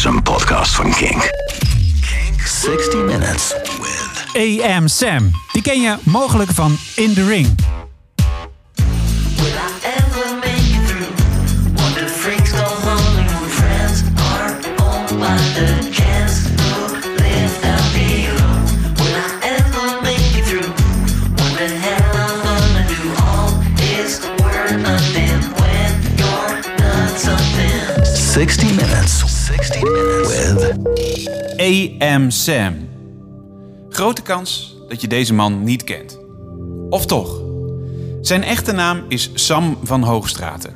is een podcast van Kink. Kink. 60 Minutes. With AM Sam. Die ken je mogelijk van In The Ring. Will with AM Sam. Grote kans dat je deze man niet kent. Of toch? Zijn echte naam is Sam van Hoogstraten.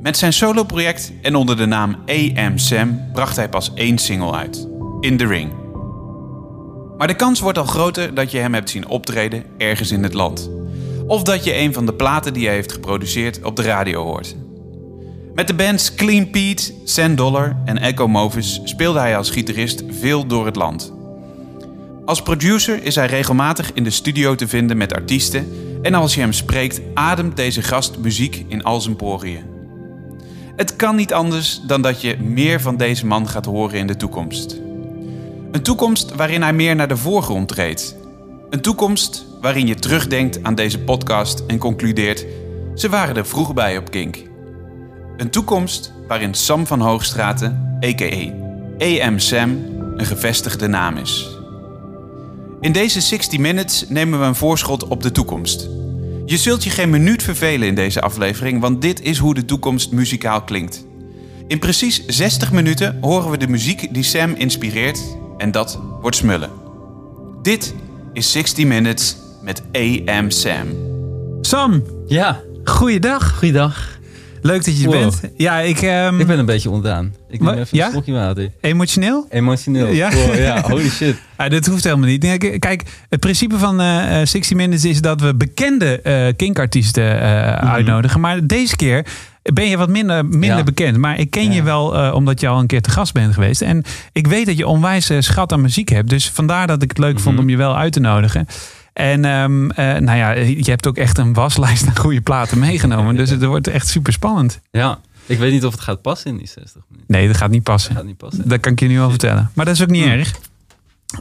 Met zijn soloproject en onder de naam AM Sam bracht hij pas één single uit: In the Ring. Maar de kans wordt al groter dat je hem hebt zien optreden ergens in het land. Of dat je een van de platen die hij heeft geproduceerd op de radio hoort. Met de bands Clean Pete, Sand Dollar en Echo Movis speelde hij als gitarist veel door het land. Als producer is hij regelmatig in de studio te vinden met artiesten en als je hem spreekt ademt deze gast muziek in al zijn poriën. Het kan niet anders dan dat je meer van deze man gaat horen in de toekomst. Een toekomst waarin hij meer naar de voorgrond treedt. Een toekomst waarin je terugdenkt aan deze podcast en concludeert: ze waren er vroeg bij op Kink. Een toekomst waarin Sam van Hoogstraten, a.k.a. AM Sam, een gevestigde naam is. In deze 60 Minutes nemen we een voorschot op de toekomst. Je zult je geen minuut vervelen in deze aflevering, want dit is hoe de toekomst muzikaal klinkt. In precies 60 minuten horen we de muziek die Sam inspireert en dat wordt smullen. Dit is 60 Minutes met AM Sam. Sam, Ja, goeiedag. goeiedag. Leuk dat je er Wow. bent. Ja, ik... ehm, Ik ben een beetje ontdaan. Ik neem even ja? een slokje water. Emotioneel? Emotioneel. Ja? Wow, ja, holy shit. Ja, dat hoeft helemaal niet. Kijk, het principe van eh, eh, 60 Minutes is dat we bekende eh kinkartiesten eh, uitnodigen. Maar deze keer ben je wat minder, minder Ja. bekend. Maar ik ken je wel eh, omdat je al een keer te gast bent geweest. En ik weet dat je onwijs eh, schat aan muziek hebt. Dus vandaar dat ik het leuk vond om je wel uit te nodigen. En ehm, eh, nou ja, je hebt ook echt een waslijst aan goede platen meegenomen. Dus het wordt echt super spannend. Ja, ik weet niet of het gaat passen in die 60 minuten. Nee, dat gaat niet passen. Het gaat niet passen. Dat kan ik je nu al vertellen. Maar dat is ook niet erg.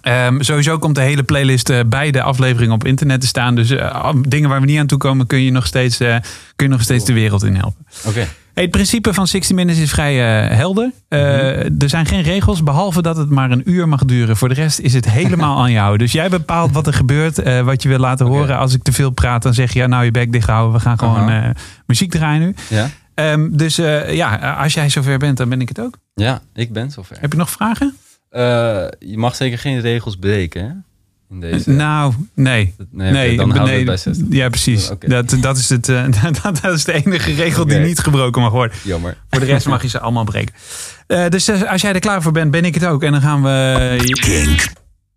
Ehm, sowieso komt de hele playlist eh, bij de aflevering op internet te staan. Dus eh, dingen waar we niet aan toe komen, kun je nog steeds, kun je nog steeds de wereld in helpen. Oké. Het principe van 60 Minutes is vrij eh, helder. Eh, Er zijn geen regels, behalve dat het maar een uur mag duren. Voor de rest is het helemaal aan jou. Dus jij bepaalt wat er gebeurt, eh, wat je wil laten horen. Als ik te veel praat, dan zeg je ja, nou je bek dicht houden. We gaan gewoon muziek draaien nu. Ja? Ehm, dus ja, als jij zover bent, dan ben ik het ook. Ja, ik ben zover. Heb je nog vragen? Je mag zeker geen regels breken, hè? In deze. Nou, nee. nee, dan houden we het bij 60. Ja, precies. Oké. Dat, dat, is het, eh, dat, dat is de enige regel die niet gebroken mag worden. Jammer. Voor de rest mag je ze allemaal breken. Eh, dus eh, als jij er klaar voor bent, ben ik het ook. En dan gaan we... Kink.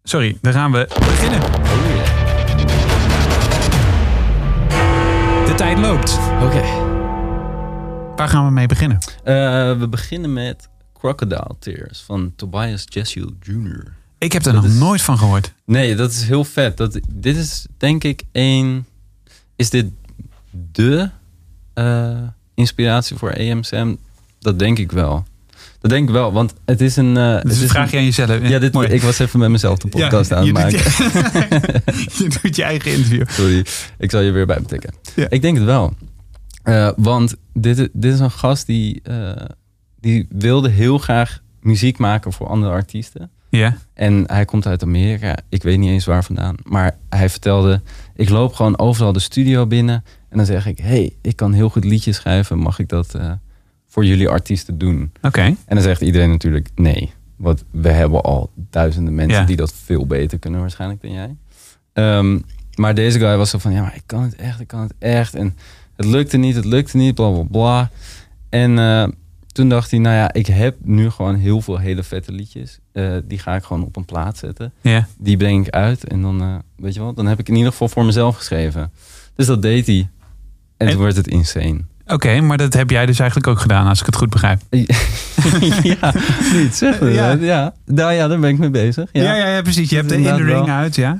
Sorry, dan gaan we beginnen. Oh. De tijd loopt. Oké. Waar gaan we mee beginnen? Eh, we beginnen met Crocodile Tears van Tobias Jesuel Jr. Ik heb er Dat nog is- nooit van gehoord. Nee, dat is heel vet. Dat, dit is denk ik een. Is dit de eh, inspiratie voor AMSM? Dat denk ik wel. Dat denk ik wel, want het is een. het Dus is vraag je aan jezelf. Ja, dit, Mooi. ik was even met mezelf de podcast Ja, aan het je doet maken. je, je doet je eigen interview. Sorry, ik zal je weer bij betikken. Ja. Ik denk het wel. Eh, want dit, dit is een gast die, die wilde heel graag muziek maken voor andere artiesten. Ja, En hij komt uit Amerika. Ik weet niet eens waar vandaan. Maar hij vertelde, ik loop gewoon overal de studio binnen. En dan zeg ik, hey, ik kan heel goed liedjes schrijven. Mag ik dat eh, voor jullie artiesten doen? oké. En dan zegt iedereen natuurlijk nee. Want we hebben al duizenden mensen Ja. die dat veel beter kunnen waarschijnlijk dan jij. Ehm, maar deze guy was zo van, ja, maar ik kan het echt, ik kan het echt. En het lukte niet, het lukte niet, bla bla bla. En eh, toen dacht hij, nou ja, ik heb nu gewoon heel veel hele vette liedjes. Eh, die ga ik gewoon op een plaat zetten. Ja. Die breng ik uit. En dan, eh, weet je wel, dan heb ik in ieder geval voor mezelf geschreven. Dus dat deed hij. En, En- toen werd het insane. Oké, maar dat heb jij dus eigenlijk ook gedaan, als ik het goed begrijp. ja, niet zeggen. Ja. Ja. Nou ja, daar ben ik mee bezig. Ja, Ja, ja, ja, precies. Je hebt de In the Inderdaad Ring wel. uit, ja.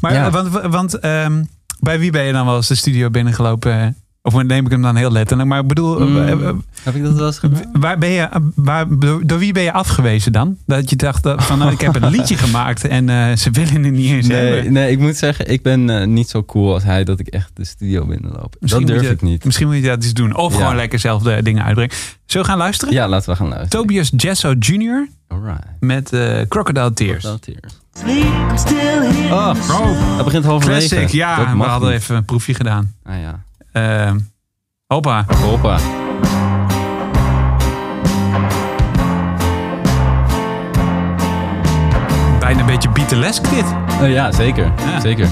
Maar want, want ehm, bij wie ben je dan wel eens de studio binnengelopen? Of neem ik hem dan heel letterlijk? Maar ik bedoel, Mm. eh, eh, Heb ik dat wel eens gedaan? waar ben je, waar, door wie ben je afgewezen dan? Dat je dacht dat van, nou, ik heb een liedje gemaakt en eh, ze willen het niet eens Nee, hebben. nee, ik moet zeggen, ik ben eh, niet zo cool als hij dat ik echt de studio binnenloop. Dat moet durf je, ik niet. Misschien moet je dat eens doen. Of Ja. gewoon lekker zelf de dingen uitbrengen. Zullen we gaan luisteren? Ja, laten we gaan luisteren. Tobias Jesso Jr. Alright. met eh, Crocodile Tears. Wel tears. Sleep, I'm still here. Oh, Oh, hij begint halverwege. classic. Ja, dat we hadden niet. even een proefje gedaan. Ah ja. Eh, hoppa. Hoppa. Bijna een beetje Beatlesk dit. Oh ja, zeker. Ja. Zeker.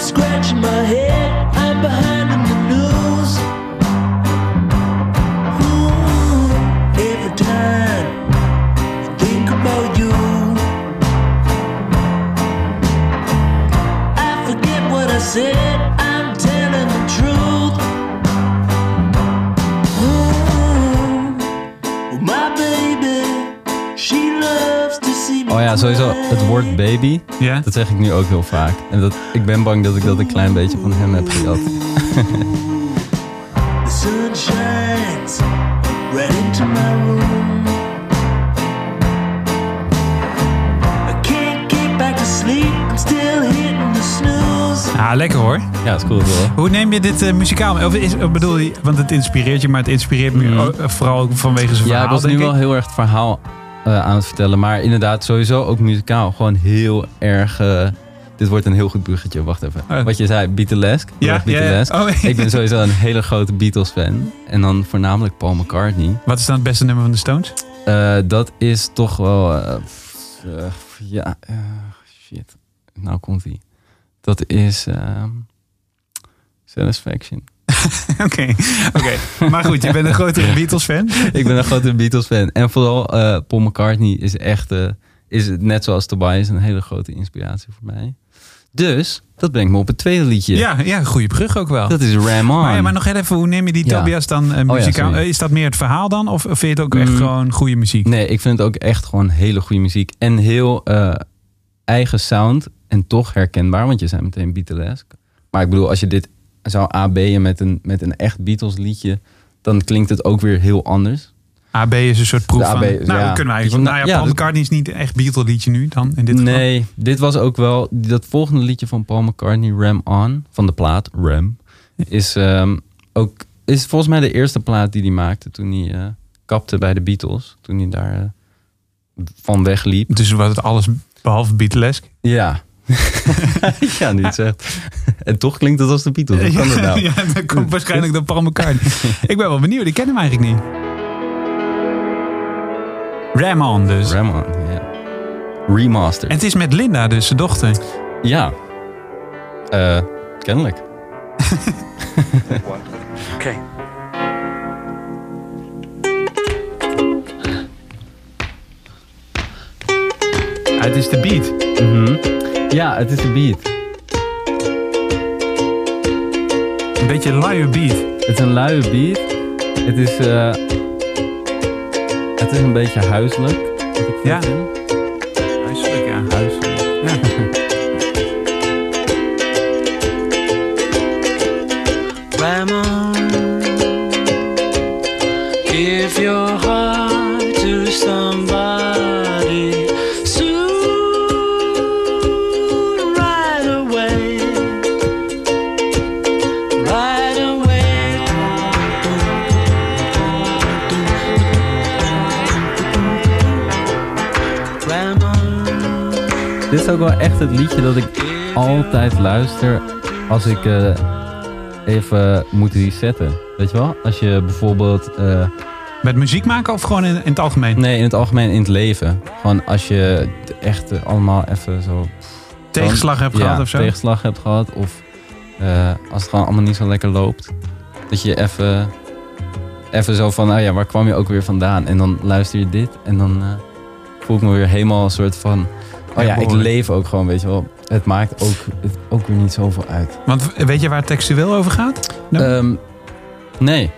Scratching my head, Oh ja, sowieso. Het woord baby, Ja? dat zeg ik nu ook heel vaak. En dat, ik ben bang dat ik dat een klein beetje van hem heb gehad. snooze. Ah, lekker hoor. Ja, is cool toch? Hoe neem je dit eh, muzikaal? Of is, bedoel je, want het inspireert je, maar het inspireert me ook, eh, vooral ook vanwege zijn Ja, verhaal, ik was nu wel heel erg het verhaal eh, aan het vertellen. Maar inderdaad, sowieso ook muzikaal. Gewoon heel erg... dit wordt een heel goed bruggetje. Wacht even. Oh. Wat je zei, Beatlesk. Ja, ja, ja. Oh, Ik ben sowieso een hele grote Beatles-fan. En dan voornamelijk Paul McCartney. Wat is dan het beste nummer van de Stones? Dat is toch wel... ja, shit. Nou komt ie. Dat is... ehm, Satisfaction. Oké, oké. Maar goed, je bent een grotere Beatles-fan. ik ben een grote Beatles-fan. En vooral eh, Paul McCartney is echt... eh, is het net zoals Tobias een hele grote inspiratie voor mij. Dus, dat brengt me op het tweede liedje. Ja, ja, goede brug ook wel. Dat is Ram On. Maar, ja, maar nog even, hoe neem je die Ja. Tobias dan ja, muzikaal? is dat meer het verhaal dan? Of vind je het ook echt Mm. gewoon goede muziek? Nee, ik vind het ook echt gewoon hele goede muziek. En heel eigen sound. En toch herkenbaar, want je zijn meteen Beatlesk. Maar ik bedoel, als je dit zou AB'en met een, met een echt Beatles liedje... dan klinkt het ook weer heel anders. AB is een soort proef De van... Nou, ja. kunnen we eigenlijk... Dus, Nou ja, Paul McCartney is niet echt Beatle liedje nu dan, in dit geval. nee, dit was ook wel... Dat volgende liedje van Paul McCartney, Ram On, van de plaat Ram... is ehm, ook is volgens mij de eerste plaat die hij maakte toen hij eh, kapte bij de Beatles. Toen hij daar eh, van wegliep. Dus was het alles behalve Beatlesk? Ja. ja, nu het zegt. En toch klinkt het als de Beatles. Hoe kan dat nou? ja, dat komt waarschijnlijk door Paul McCartney. ik ben wel benieuwd, ik ken hem eigenlijk niet. Ramon dus. Ram On, ja. Remaster. En het is met Linda, dus zijn dochter. Ja. Eh, kennelijk. Okay. Ah, het is de beat. Mhm. Ja, het is de beat. Een beetje een luie beat. Het is een luie beat. Het is, eh, het is een beetje huiselijk. Wat ik Ja. vind. Huiselijk, ja. Huiselijk. ja. ook wel echt het liedje dat ik altijd luister als ik eh, even moet resetten. Weet je wel? Als je bijvoorbeeld... eh, Met muziek maken of gewoon in, in het algemeen? nee, in het algemeen in het leven. Gewoon als je echt allemaal even zo... Tegenslag hebt ja, gehad of zo? tegenslag hebt gehad. Of eh, als het gewoon allemaal niet zo lekker loopt. Dat je even, even zo van, nou ja, waar kwam je ook weer vandaan? En dan luister je dit en dan voel ik me weer helemaal een soort van... Oh ja, ik leef ook gewoon, weet je wel. Het maakt ook, het, ook weer niet zoveel uit. Want weet je waar het textueel over gaat? Ja. Ehm, nee.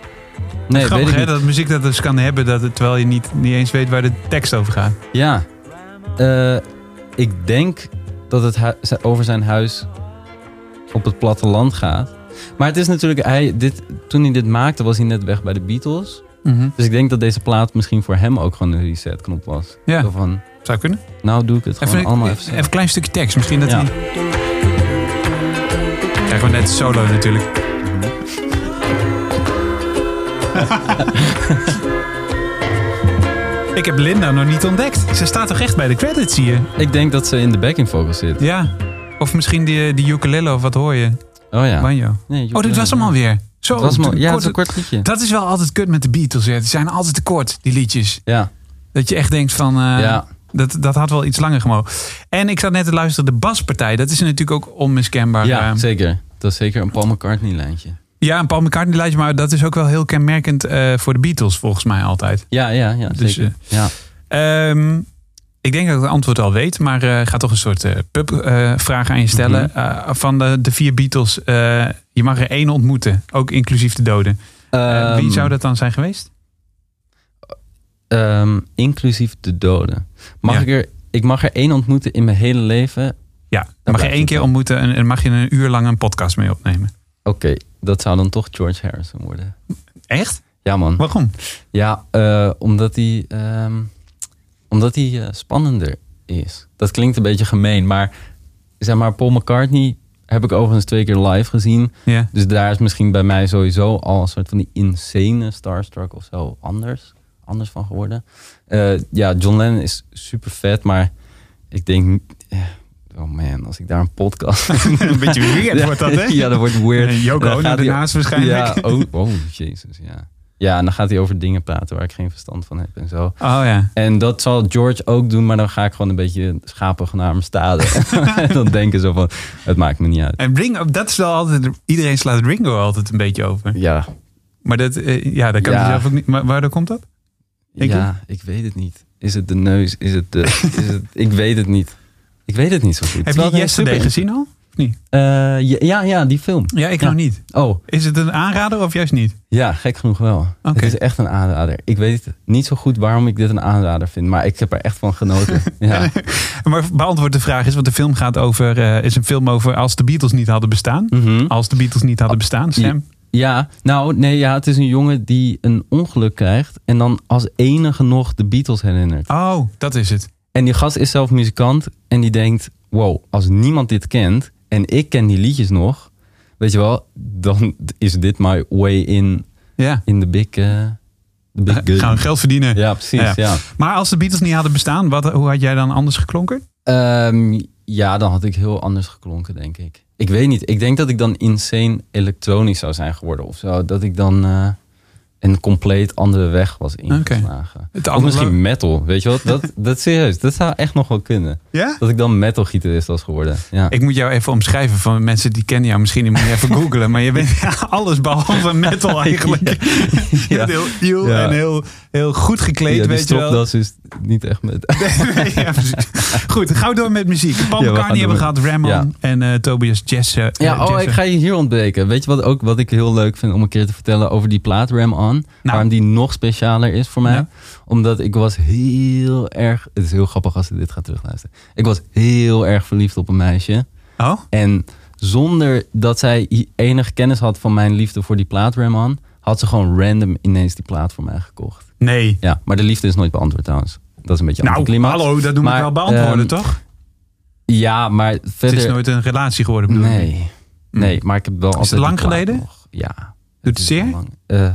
Nee, Grappig weet ik hè, niet. dat muziek dat dus kan hebben dat het, terwijl je niet, niet eens weet waar de tekst over gaat. Ja. Eh, ik denk dat het hu- over zijn huis op het platteland gaat. Maar het is natuurlijk, hij, dit, toen hij dit maakte was hij net weg bij de Beatles. Dus ik denk dat deze plaat misschien voor hem ook gewoon een resetknop was. Ja. Zo van, Zou kunnen. nou doe ik het gewoon Even, allemaal even, even. een klein stukje tekst. Misschien dat Ja. hij... Krijgen we net solo natuurlijk. Ik heb Linda nog niet ontdekt. Ze staat toch echt bij de credits, zie je? Ik denk dat ze in de backing vocals zit. Ja. Of misschien die, die ukulele of wat hoor je? Oh ja. Banjo. Nee, Oh, dit was hem alweer. Zo, was ja, het kort- een kort liedje. Dat is wel altijd kut met de Beatles. Hè. Die zijn altijd te kort, die liedjes. Ja, Dat je echt denkt van... eh, ja. Dat, dat had wel iets langer gemogen. En ik zat net te luisteren, de baspartij. Dat is natuurlijk ook onmiskenbaar. ja eh, zeker. Dat is zeker een Paul McCartney lijntje. ja, een Paul McCartney lijstje. Maar dat is ook wel heel kenmerkend eh, voor de Beatles, volgens mij altijd. Ja, ja, ja, Dus, zeker. ja. Ehm, ik denk dat ik het antwoord al weet. Maar eh, ga toch een soort eh pub-vraag aan je stellen. Mhm. Eh, van de, de vier Beatles, eh, je mag er één ontmoeten. Ook inclusief de doden. Eh, wie Ehm, zou dat dan zijn geweest? Ehm, inclusief de doden. Mag Ja. ik er... Ik mag er één ontmoeten in mijn hele leven. Ja, dan mag je één keer ontmoeten en, en mag je een uur lang een podcast mee opnemen. Oké, dat zou dan toch George Harrison worden. Echt? Ja, man. Waarom? Ja, eh, omdat hij, ehm, omdat hij eh, spannender is. Dat klinkt een beetje gemeen, maar zeg maar, Paul McCartney heb ik overigens twee keer live gezien. Ja. Dus daar is misschien bij mij sowieso al een soort van die insane starstruck of zo anders, anders van geworden. Eh, ja, John Lennon is super vet, maar ik denk, eh, oh man, als ik daar een podcast. een beetje weird wordt dat, hè? ja, dat wordt weird. Hij- ernaast waarschijnlijk. Ja, oh, oh, jezus, ja. Ja, en dan gaat hij over dingen praten waar ik geen verstand van heb en zo. Oh ja. En dat zal George ook doen, maar dan ga ik gewoon een beetje schapig naar hem staren. en dan denken zo van, het maakt me niet uit. En Ringo, dat is wel altijd, iedereen slaat Ringo altijd een beetje over. Ja, Maar dat, eh, ja, dat kan Ja. hij zelf ook niet. Maar waardoor komt dat? Denk ja, ik weet het niet. Is het de neus? Is het de... Is het, ik weet het niet. Ik weet het niet zo goed. Heb je Yesterday super- gezien al? Of niet? Eh, ja, ja, die film. Ja, ik Ja. nog niet. Oh, Is het een aanrader of juist niet? ja, gek genoeg wel. Oké. Het is echt een aanrader. Ik weet niet zo goed waarom ik dit een aanrader vind, maar ik heb er echt van genoten. Ja. Maar beantwoord de vraag is, want de film gaat over, eh, is een film over als de Beatles niet hadden bestaan. Mhm. Als de Beatles niet hadden bestaan, Sam. Ja, nou nee, ja, het is een jongen die een ongeluk krijgt en dan als enige nog de Beatles herinnert. Oh, dat is het. En die gast is zelf muzikant en die denkt, wow, als niemand dit kent en ik ken die liedjes nog, weet je wel, dan is dit my way in, Ja. in the big, eh the big gun. Gaan we geld verdienen. Ja, precies, Ja. ja. Maar als de Beatles niet hadden bestaan, wat, hoe had jij dan anders geklonken? Ehm, ja, dan had ik heel anders geklonken, denk ik. Ik weet niet. Ik denk dat ik dan insane elektronisch zou zijn geworden of zo. Dat ik dan eh, een compleet andere weg was ingeslagen. Het Of andere- misschien metal, weet je wat? Dat, dat serieus, dat zou echt nog wel kunnen. Ja? Dat ik dan metal-gitarist was geworden. Ja. Ik moet jou even omschrijven van mensen die kennen jou. Misschien moet je even googlen. Maar je bent alles behalve metal eigenlijk. Je Ja. bent heel Ja. en heel, heel goed gekleed, ja, weet je wel. stropdas is niet echt met... ja, precies. Goed, gauw door met muziek. Paul Ja, McCartney hebben we gehad, Ramon Ja. en eh, Tobias Jess. eh, Ja, oh, Jesse. ik ga je hier ontbreken. Weet je wat ook wat ik heel leuk vind om een keer te vertellen over die plaat Ram On? Waarom die nog specialer is voor mij? Nou. Omdat ik was heel erg... Het is heel grappig als je dit gaat terugluisteren. Ik was heel erg verliefd op een meisje. Oh? En zonder dat zij enig kennis had van mijn liefde voor die plaat Ram On... had ze gewoon random ineens die plaat voor mij gekocht. Nee. Ja, maar de liefde is nooit beantwoord trouwens. Dat is een beetje Nou, anticlimax. hallo, dat doen we wel beantwoorden, ehm, toch? Ja, maar Het verder... is nooit een relatie geworden, bedoel ik. Nee. Nee, maar ik heb wel altijd het lang geleden? nog. Ja. Doet het is zeer? Eh,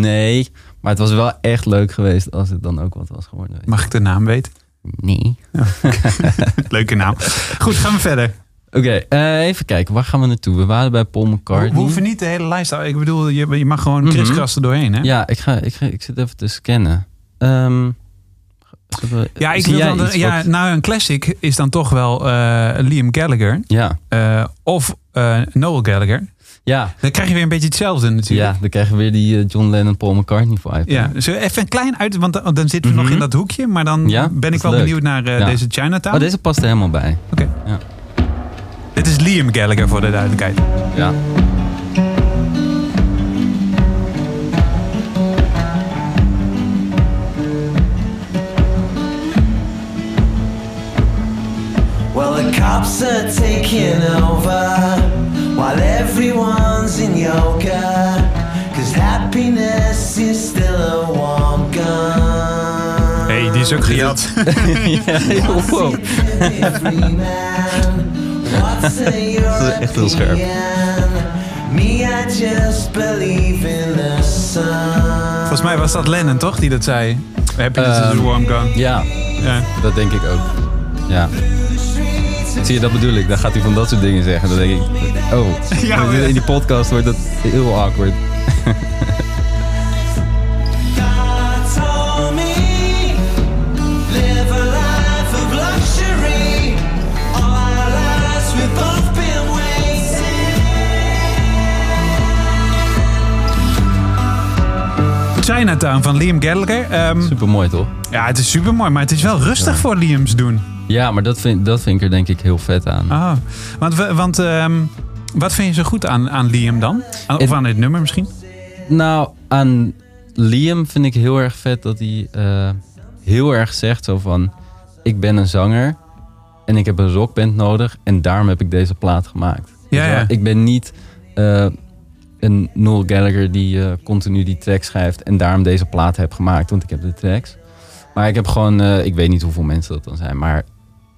nee, maar het was wel echt leuk geweest als het dan ook wat was geworden. Mag ik de naam weten? Nee. Leuke naam. Goed, gaan we verder. Oké, eh, even kijken. Waar gaan we naartoe? We waren bij Paul McCartney. we hoeven niet de hele lijst te Ik bedoel, je, je mag gewoon kriskras er doorheen, hè? Ja, ik, ga, ik, ga, ik zit even te scannen. We- Ja, ik wil dan, ja, wat- nou een classic is dan toch wel eh, Liam Gallagher ja, eh, of Noel Gallagher. ja, Dan krijg je weer een beetje hetzelfde natuurlijk. ja, dan krijgen we weer die John Lennon Paul McCartney vibe. Ja, dus even een klein uit, want dan, dan zitten we nog Mhm. in dat hoekje. Maar dan Ja, ben ik wel leuk. benieuwd naar Ja. deze Chinatown. Oh, deze past er helemaal bij. Oké. Ja. Dit is Liam Gallagher voor de duidelijkheid. Ja. Well, the cops are taking over while everyone's in yoga. Cause happiness is still a warm gun. Hey, die is ook gejat. ja, wow. Dat is echt heel scherp. Volgens mij was dat Lennon, toch? Die dat zei. Happiness is a Ehm, warm gun. Ja, Ja. dat denk ik ook. Ja. Zie je, dat bedoel ik. Dan gaat hij van dat soort dingen zeggen. Dan denk ik, oh, Ja, in die podcast wordt dat heel awkward. Chinatown van Liam Gallagher. Ehm, Super mooi, toch? ja, het is super mooi, maar het is wel rustig voor Liam's doen. Ja, maar dat vind, dat vind ik er denk ik heel vet aan. Oh, want, want ehm, wat vind je zo goed aan, aan Liam dan? Aan- Of aan dit nummer misschien? Nou, aan Liam vind ik heel erg vet dat hij eh, heel erg zegt zo van... Ik ben een zanger en ik heb een rockband nodig en daarom heb ik deze plaat gemaakt. Ja. Ik ben niet eh, een Noel Gallagher die eh, continu die tracks schrijft en daarom deze plaat heb gemaakt, want ik heb de tracks. Maar ik heb gewoon, eh, ik weet niet hoeveel mensen dat dan zijn, maar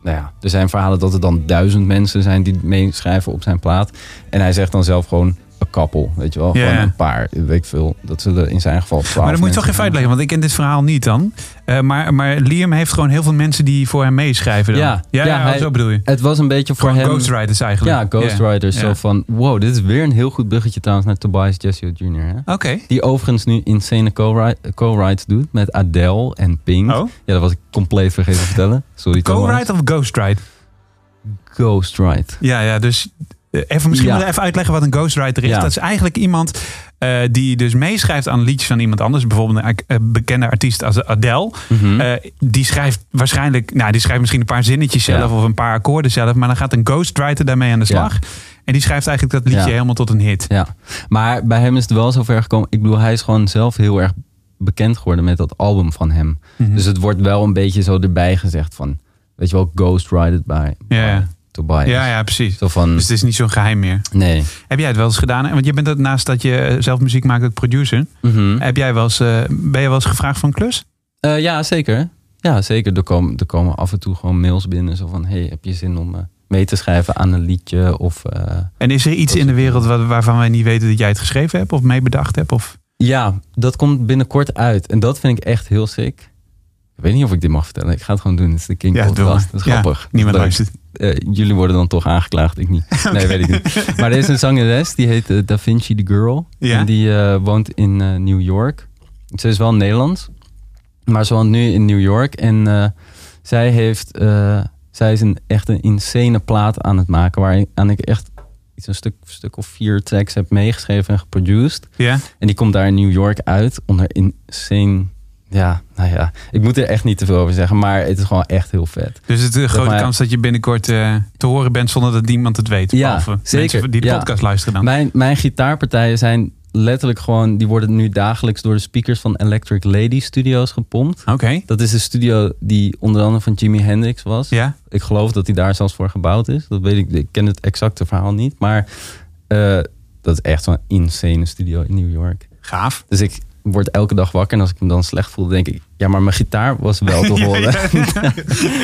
nou ja, er zijn verhalen dat er dan duizend mensen zijn die meeschrijven op zijn plaat. En hij zegt dan zelf gewoon kappel, weet je wel. Gewoon een paar, weet ik veel. Dat zullen in zijn geval twaalf Maar dat moet je toch even uitleggen, want ik ken dit verhaal niet dan. Eh, maar, maar Liam heeft gewoon heel veel mensen die voor hem meeschrijven dan. Ja, ja, ja, ja, hij- zo bedoel je. Het was een beetje voor Gewoon hem... ghostwriters eigenlijk. Ja, ghostwriters. Ja. Zo van, wow, dit is weer een heel goed bruggetje trouwens naar Tobias Jessio Jr. Oké. Die overigens nu insane co-wri- co-writes doet met Adele en Pink. Oh. Ja, dat was ik compleet vergeten te vertellen. Sorry Thomas. Co-write of ghostwrite? Ghostwrite. Ja, ja, dus even, misschien Ja. even uitleggen wat een ghostwriter is. Ja. Dat is eigenlijk iemand eh, die dus meeschrijft aan liedjes van iemand anders. Bijvoorbeeld een eh, bekende artiest als Adele. Mhm. Eh, die schrijft waarschijnlijk, nou die schrijft misschien een paar zinnetjes zelf Ja. of een paar akkoorden zelf. Maar dan gaat een ghostwriter daarmee aan de slag. En die schrijft eigenlijk dat liedje helemaal tot een hit. Ja, maar bij hem is het wel zover gekomen. Ik bedoel, hij is gewoon zelf heel erg bekend geworden met dat album van hem. Mhm. Dus het wordt wel een beetje zo erbij gezegd van, weet je wel, ghostwrite by, Ja, ja. Ja, ja, precies. Zo van, Dus het is niet zo'n geheim meer. nee. Heb jij het wel eens gedaan? Want je bent het naast dat je eh, zelf muziek maakt, ook producer. Mhm. Heb jij wel eens, eh, ben je wel eens gevraagd een klus? Eh, ja, zeker. Ja, zeker. Er komen, er komen af en toe gewoon mails binnen. Zo van, hey, heb je zin om mee te schrijven aan een liedje? Of, En is er iets Dat in de wereld waar- waarvan wij niet weten dat jij het geschreven hebt of mee bedacht hebt? Of... ja, dat komt binnenkort uit. En dat vind ik echt heel sick. Ik weet niet of ik dit mag vertellen. Ik ga het gewoon doen. Het is de King Ja, Podcast. Dat is Ja, grappig. niemand luistert. Eh, jullie worden dan toch aangeklaagd, ik niet. Nee, weet ik niet. Maar er is een zangeres, die heet eh, Da Vinci the Girl. Ja? En die eh, woont in New York. Ze is wel Nederlands, maar ze woont nu in New York. En zij, heeft, zij is een, echt een insane plaat aan het maken... waaraan ik echt iets een stuk, stuk of vier tracks heb meegeschreven en geproduced. Ja? En die komt daar in New York uit onder insane... Ja, nou ja, ik moet er echt niet te veel over zeggen, maar het is gewoon echt heel vet. Dus het is een grote maar- kans dat je binnenkort eh, te horen bent zonder dat niemand het weet. Ja, Behalve zeker. die de Ja. podcast luisteren dan. Mijn, mijn gitaarpartijen zijn letterlijk gewoon... die worden nu dagelijks door de speakers van Electric Lady Studios gepompt. Oké. Dat is de studio die onder andere van Jimi Hendrix was. Ja? Ik geloof dat hij daar zelfs voor gebouwd is. Dat weet ik, ik ken het exacte verhaal niet. Maar eh, dat is echt zo'n insane studio in New York. Gaaf. Dus ik word elke dag wakker en als ik me dan slecht voel, denk ik... ja, maar mijn gitaar was wel te horen. Ja,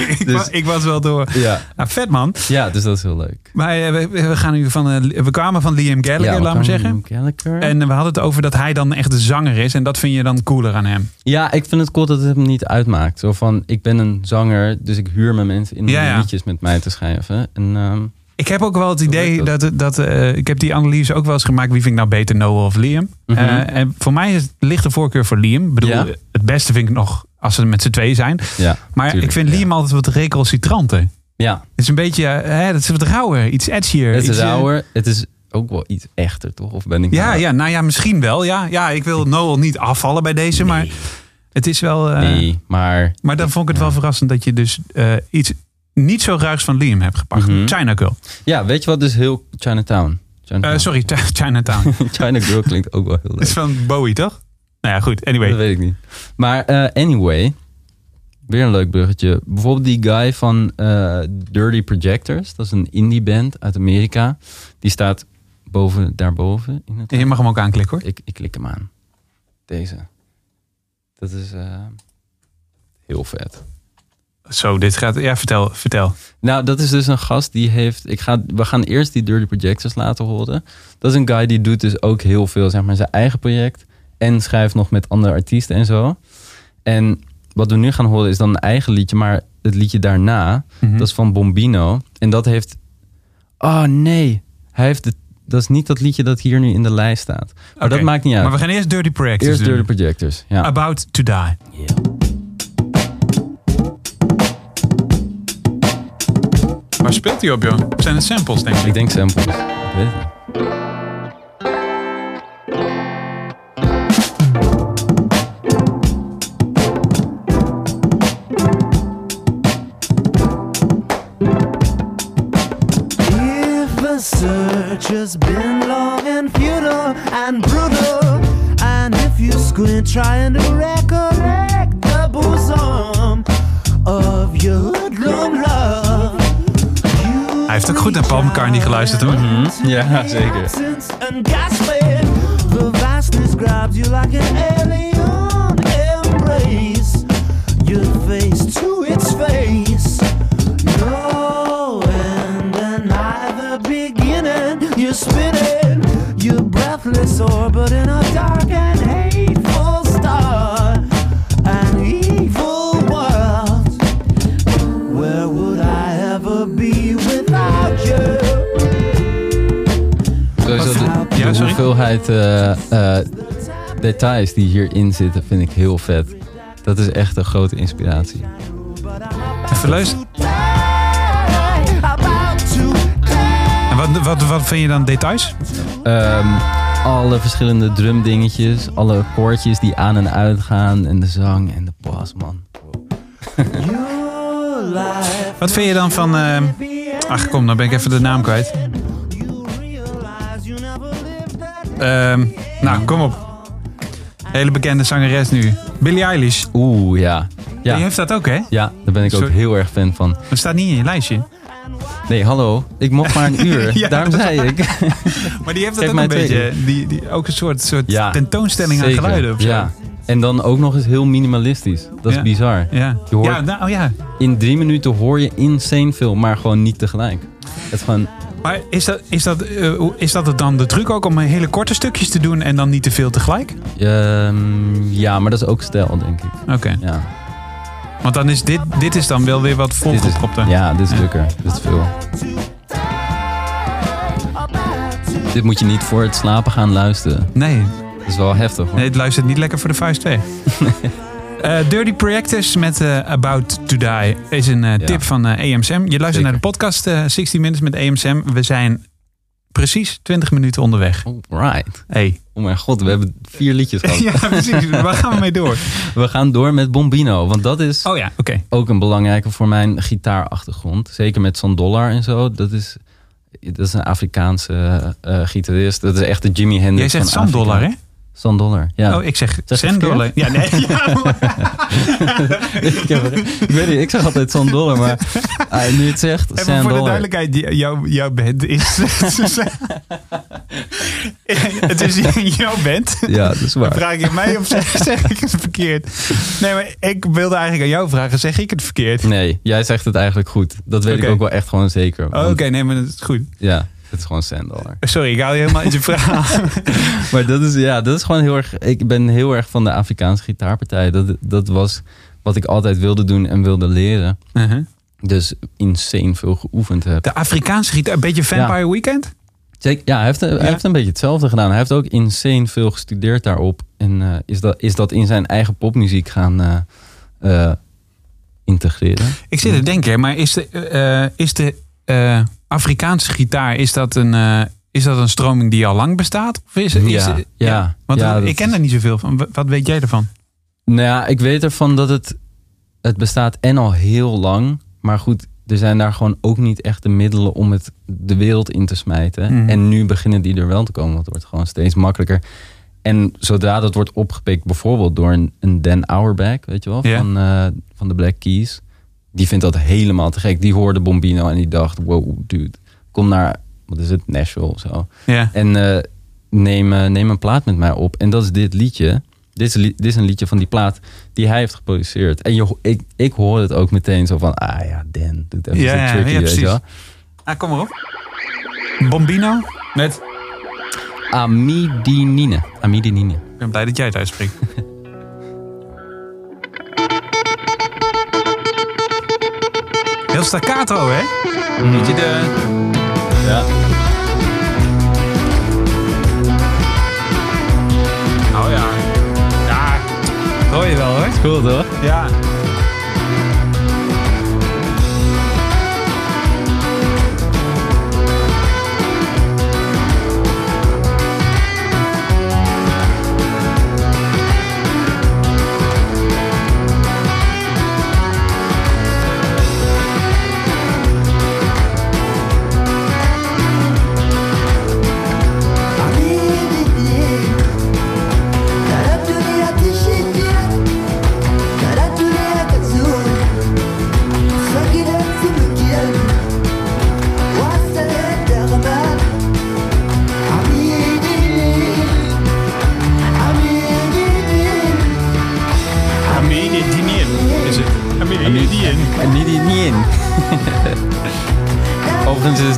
ik, Dus- wa- ik was wel door. ja. Nou, vet man. dus dat is heel leuk. Maar eh, we, we gaan nu van, eh, we kwamen van Liam Gallagher, ja, laat maar zeggen. En we hadden het over dat hij dan echt de zanger is. En dat vind je dan cooler aan hem. Ja, ik vind het cool dat het hem niet uitmaakt. Zo van, ik ben een zanger, dus ik huur mijn mensen in om Ja, ja. liedjes met mij te schrijven. En ehm, Ik heb ook wel het idee dat, dat eh, ik heb die analyse ook wel eens gemaakt. Wie vind ik nou beter, Noah of Liam? Mhm. Eh, en voor mij is het ligt de voorkeur voor Liam. Ik bedoel, Ja. het beste vind ik nog als ze met z'n twee zijn. ja, Maar tuurlijk, ik vind ja. Liam altijd wat recalcitranter. Het ja, is een beetje, eh, hè, dat is wat rauwer, iets edgier. het is iets. Het is ook wel iets echter, toch? Of ben ik Ja, nou- ja, nou ja, misschien wel. Ja, ja ik wil Noel niet afvallen bij deze, maar het is wel. Nee, maar Maar dan vond ik het wel verrassend dat je dus iets niet zo ruigs van Liam hebt gepakt. Mhm. China Girl. ja, weet je wat dus heel Chinatown? Chinatown. Eh, sorry, Ch- Chinatown. China Girl klinkt ook wel heel Dat is leuk. van Bowie, toch? Nou ja, goed. Dat Anyway. weet ik niet. Maar eh, anyway, weer een leuk bruggetje. Bijvoorbeeld die guy van eh, Dirty Projectors. Dat is een indie band uit Amerika. Die staat boven, daarboven. In het Je mag hem ook aanklikken hoor. ik, ik klik hem aan. Deze. Dat is heel vet. Zo, dit gaat... Ja, vertel. vertel. Nou, dat is dus een gast die heeft. Ik ga, we gaan eerst die Dirty Projectors laten horen. Dat is een guy die doet dus ook heel veel, zeg maar, zijn eigen project. En schrijft nog met andere artiesten en zo. En wat we nu gaan horen is dan een eigen liedje, maar het liedje daarna, Mhm. dat is van Bombino. En dat heeft. Oh nee, hij heeft het. Dat is niet dat liedje dat hier nu in de lijst staat. Maar dat maakt niet uit. Maar we gaan eerst Dirty Projectors Eerst doen. Dirty Projectors. Ja. About to Die. Waar speelt hij op, joh? Zijn het samples, denk ik? Ik denk samples. Ik weet het niet. If the search has been long and futile and brutal, and if you squint trying to recollect the bosom of your hoodlum love, Hij heeft ook goed naar Paul McCartney geluisterd, hoor. Ja, zeker. And gasping, the vastness grabs you like an alien embrace. Your face to its face. No end and neither beginning. You're spinning, you're breathless orbit in a dark and sorry? hoeveelheid eh, eh, details die hierin zitten vind ik heel vet. Dat is echt een grote inspiratie. Even luisteren. En wat, wat, wat vind je dan details? Ehm, alle verschillende drumdingetjes, alle koortjes die aan en uit gaan en de zang en de bas, man. Wat vind je dan van... eh, ach, kom, dan ben ik even de naam kwijt. Ehm, nou, kom op. Hele bekende zangeres nu. Billie Eilish. Oeh, ja. Die Ja, heeft dat ook, hè? ja, daar ben ik ook heel erg fan van. Dat staat niet in je lijstje. Nee, hallo, ik mocht maar een uur. Ja, Daarom zei ik. Maar die heeft dat Geef ook een beetje. Die, die, ook een soort, soort Ja, tentoonstelling aan geluiden. Of zo. Ja. En dan ook nog eens heel minimalistisch. Dat is Ja. bizar. Ja. Je hoort- ja, nou, ja. In drie minuten hoor je insane veel, maar gewoon niet tegelijk. Het is gewoon, Maar is dat, is, dat, eh, is dat het dan de truc ook om hele korte stukjes te doen en dan niet te veel tegelijk? ehm, ja, maar dat is ook stijl, denk ik. Oké. Ja, Want dan is dit, dit is dan wel weer wat volgepropter. ja, dit is drukker. Dit is veel. Dit moet je niet voor het slapen gaan luisteren. Nee, Dat is wel heftig hoor. nee, het luistert niet lekker voor de vuist 2. Eh, Dirty Projectors met eh, About to Die is een eh, Ja. tip van AMSM. Je luistert Zeker. naar de podcast eh 60 Minutes met AMSM. We zijn precies 20 minuten onderweg. Alright. Hey. Oh mijn god, we hebben vier liedjes gehad. Ja, precies. Waar gaan we mee door? We gaan door met Bombino, want dat is Oh ja, oké. ook een belangrijke voor mijn gitaarachtergrond. Zeker met Sandollar en zo. Dat is, dat is een Afrikaanse gitarist. Dat is echt de Jimi Hendrix Jij zegt. Sandollar, hè? Sandollar, ja. Oh, ik zeg Sandollar. Ja, nee. Ja, ik, heb, ik weet niet, ik zeg altijd Sandollar, maar ah, nu het zegt, Even voor de duidelijkheid, jouw, jouw band is... het is jouw band. Ja, dat is Dan waar. vraag je mij of zeg, zeg ik het verkeerd? Nee, maar ik wilde eigenlijk aan jou vragen, zeg ik het verkeerd? Nee, jij zegt het eigenlijk goed. Dat weet ik ook wel echt gewoon zeker. Oh, Oké, nee, maar dat is goed. Ja, het is gewoon Sandollar. Sorry, ik hou je helemaal in je verhaal. Maar dat is, ja, dat is gewoon heel erg. Ik ben heel erg van de Afrikaanse gitaarpartij. Dat, dat was wat ik altijd wilde doen en wilde leren. Uh-huh. Dus insane veel geoefend heb. De Afrikaanse gitaar, een beetje Vampire Weekend? Zeker, ja, hij heeft, hij heeft een beetje hetzelfde gedaan. Hij heeft ook insane veel gestudeerd daarop. En eh, is, dat, is dat in zijn eigen popmuziek gaan eh, eh, integreren. Ik zit te denken, maar is de, is de Afrikaanse gitaar, is dat, een, eh, is dat een stroming die al lang bestaat? Of is, is, Ja, ja, Want ja, dat ik ken daar niet zoveel van. Wat- weet jij ervan? Nou ja, ik weet ervan dat het, het bestaat en al heel lang. Maar goed, er zijn daar gewoon ook niet echt de middelen om het de wereld in te smijten. Mhm. En nu beginnen die er wel te komen. Want het wordt gewoon steeds makkelijker. En zodra dat wordt opgepikt, bijvoorbeeld door een, een Dan Auerbach, weet je wel, van, eh, van de Black Keys. Die vindt dat helemaal te gek. Die hoorde Bombino en die dacht, wow, dude, kom naar, wat is het, Nashville of zo. Ja. En eh, neem, eh, neem een plaat met mij op. En dat is dit liedje. Dit is, li- dit is een liedje van die plaat die hij heeft geproduceerd. En je, ik, ik hoor het ook meteen zo van, ah ja, Dan, doet even Ja, zo ja, tricky, ja, weet je precies. wel. Ah, kom maar op. Bombino met... Amidinine. Amidinine. Ik ben blij dat jij het uitspreekt. Heel staccato, hè? Weet je de... Ja. Oh ja. Ja, dat hoor je wel, hoor. Cool toch? Ja.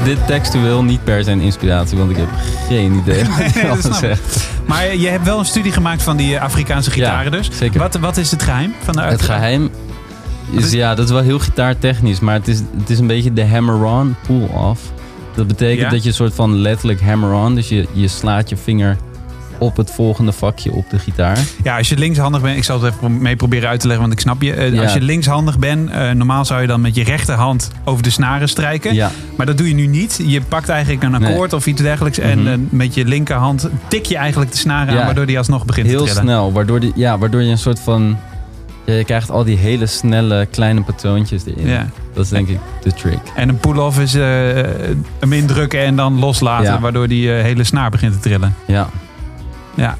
Dit textueel niet per se een inspiratie, want ik heb geen idee wat snap ik. zegt. Maar je hebt wel een studie gemaakt van die Afrikaanse gitaren Ja, dus. zeker. Wat, wat is het geheim van de Het geheim is, is- ja, dat is wel heel gitaartechnisch, maar het is, het is een beetje de hammer-on pull-off. Dat betekent Ja? dat je een soort van letterlijk hammer-on, dus je, je slaat je vinger op het volgende vakje op de gitaar. Ja, als je linkshandig bent, ik zal het even mee proberen uit te leggen, want ik snap je. Eh, Ja. Als je linkshandig bent, eh, normaal zou je dan met je rechterhand over de snaren strijken. Ja, Maar dat doe je nu niet. Je pakt eigenlijk een Nee. akkoord of iets dergelijks Mhm. en eh, met je linkerhand tik je eigenlijk de snaren aan, waardoor die alsnog begint heel te trillen. snel, waardoor, die, ja, waardoor je een soort van... Ja, je krijgt al die hele snelle kleine patroontjes erin. Ja. Dat is denk ik de trick. En een pull-off is eh, hem indrukken en dan loslaten, Ja. waardoor die hele snaar begint te trillen. Ja, Ja.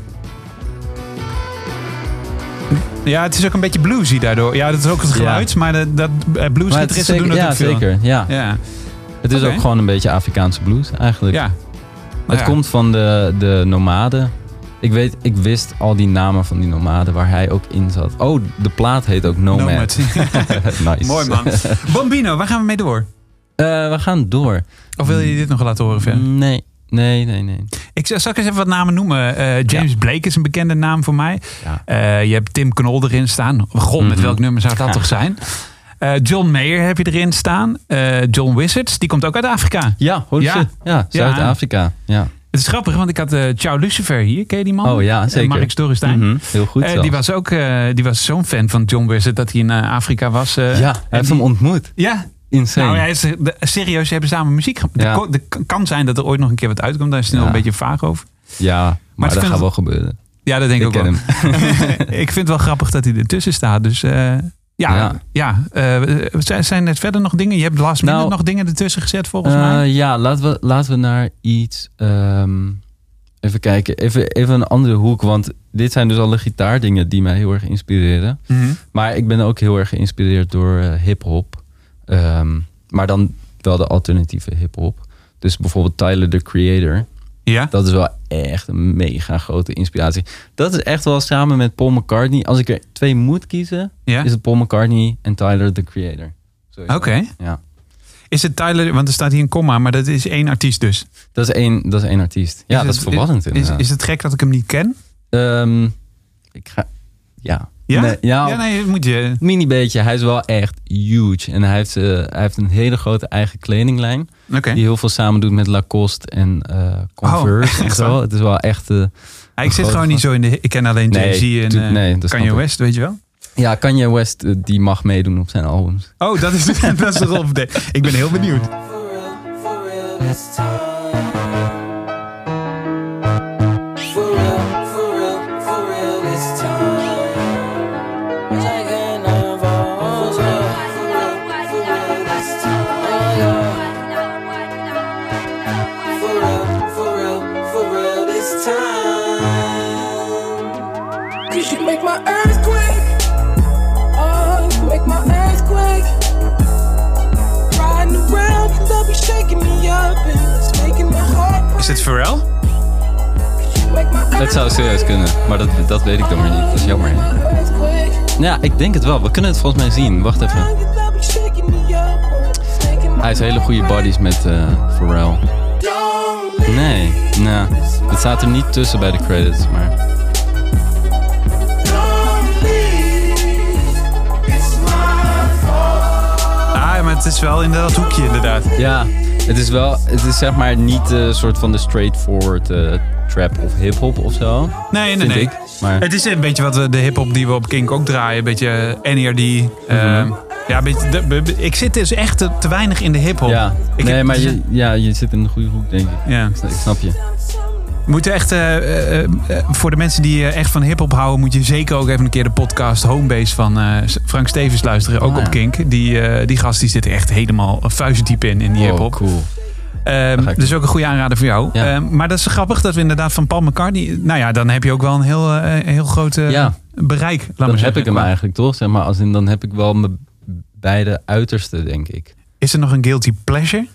Ja, het is ook een beetje bluesy daardoor. Ja, dat is ook het Ja. geluid, maar dat, dat eh, bluesgitaristen doen dat ja, ook veel. zeker. Ja. Ja, Het is ook gewoon een beetje Afrikaanse blues eigenlijk. ja. Het ja. komt van de, de nomaden. Ik weet, ik wist al die namen van die nomaden waar hij ook in zat. Oh, de plaat heet ook Nomad. Nomad. nice. Mooi man. Bambino, waar gaan we mee door? Eh, we gaan door. Of wil je dit nog laten horen verder? Nee, nee, nee, nee. Ik zal zal ik eens even wat namen noemen. Eh, James Blake is een bekende naam voor mij. Ja. Eh, je hebt Tim Knol erin staan. God, met Mhm. welk nummer zou dat toch zijn? Eh, John Mayer heb je erin staan. John Wizards, die komt ook uit Afrika. Ja, holy Ja. Ja, Zuid-Afrika. Ja. Het is grappig, want ik had eh Ciao Lucifer hier. Ken je die man? Oh ja, zeker. Mark Storestein. Mhm, Heel goed die was ook die was zo'n fan van John Wizard dat hij in Afrika was. Ja, hij heeft die- hem ontmoet. Ja, Insane. nou, hij is, de, serieus, ze hebben samen muziek gemaakt. Ja. Het kan zijn dat er ooit nog een keer wat uitkomt. Daar is het nog Ja. een beetje vaag over. ja, maar, dat gaat het- wel gebeuren. Ja, dat denk ik Ik ook wel. ik vind het wel grappig dat hij ertussen staat. Dus eh, ja, ja. Ja. eh, zijn, er verder nog dingen? Je hebt last minute Nou, nog dingen ertussen gezet volgens Eh, mij. ja, laten we, laten we naar iets. ehm, even kijken. Even, even een andere hoek. Want dit zijn dus alle gitaardingen die mij heel erg inspireren. Mhm. Maar ik ben ook heel erg geïnspireerd door hip-hop. Ehm, maar dan wel de alternatieve hip-hop. Dus bijvoorbeeld Tyler the Creator. Ja? Dat is wel echt een mega grote inspiratie. Dat is echt wel samen met Paul McCartney. Als ik er twee moet kiezen, Ja? is het Paul McCartney en Tyler the Creator. Oké. Ja. Is het Tyler, want er staat hier een komma, maar dat is één artiest dus. Dat is één, dat is één artiest. Ja, Is dat het- is verrassend Is, is het gek dat ik hem niet ken? Ehm, ik ga... Ja. Ja? Nee, ja, ja nee, moet je. mini beetje. Hij is wel echt huge. En hij heeft, eh, hij heeft een hele grote eigen kledinglijn. Die heel veel samen doet met Lacoste en eh, Converse Oh, en zo. waar? Het is wel echt... Ja, ik zit gewoon niet zo in de. Ik ken alleen Nee, Jay-Z en tu- nee, dat Kanye. West, weet je wel? ja, Kanye West die mag meedoen op zijn albums. Oh, dat is, dat is de rol. Ik ben heel benieuwd. For real, for real, Is het Pharrell? Het zou serieus kunnen, maar dat, dat weet ik dan weer niet. Dat is jammer. Ja, ik denk het wel. We kunnen het volgens mij zien. Wacht even. Hij heeft hele goede buddies met eh Pharrell. Nee, nou, het staat er niet tussen bij de credits, maar... Ah, maar het is wel in dat hoekje inderdaad. Ja, het is wel, het is zeg maar niet een soort van de straightforward eh, trap of hip-hop of zo. Nee, nee, nee. ik. Maar Het is een beetje wat we, de hip-hop die we op Kink ook draaien. Een beetje NERD. Mhm. ehm, ja, een beetje, de- be- be- ik zit dus echt te, te weinig in de hip-hop. ja, Ik nee, heb- maar je, ja, je zit in de goede hoek, denk ik. Ja. Ik snap- Ik snap je. We moeten echt, eh, eh, eh, voor de mensen die echt van hip-hop houden, moet je zeker ook even een keer de podcast Homebase van Frank Stevens luisteren. Ook Ah, op. Kink. Die, die gast die zit er echt helemaal vuistdiep in, in die Wow, hip-hop. cool. Ehm, dus ook een goede aanrader voor jou. Ja. Ehm, maar dat is grappig dat we inderdaad van Paul McCartney... Nou ja, dan heb je ook wel een heel, heel groot Ja. bereik. Laat Dan maar heb ik hem eigenlijk toch, zeg maar. Als in, dan heb ik wel mijn beide uiterste, denk ik. Is er nog een guilty pleasure?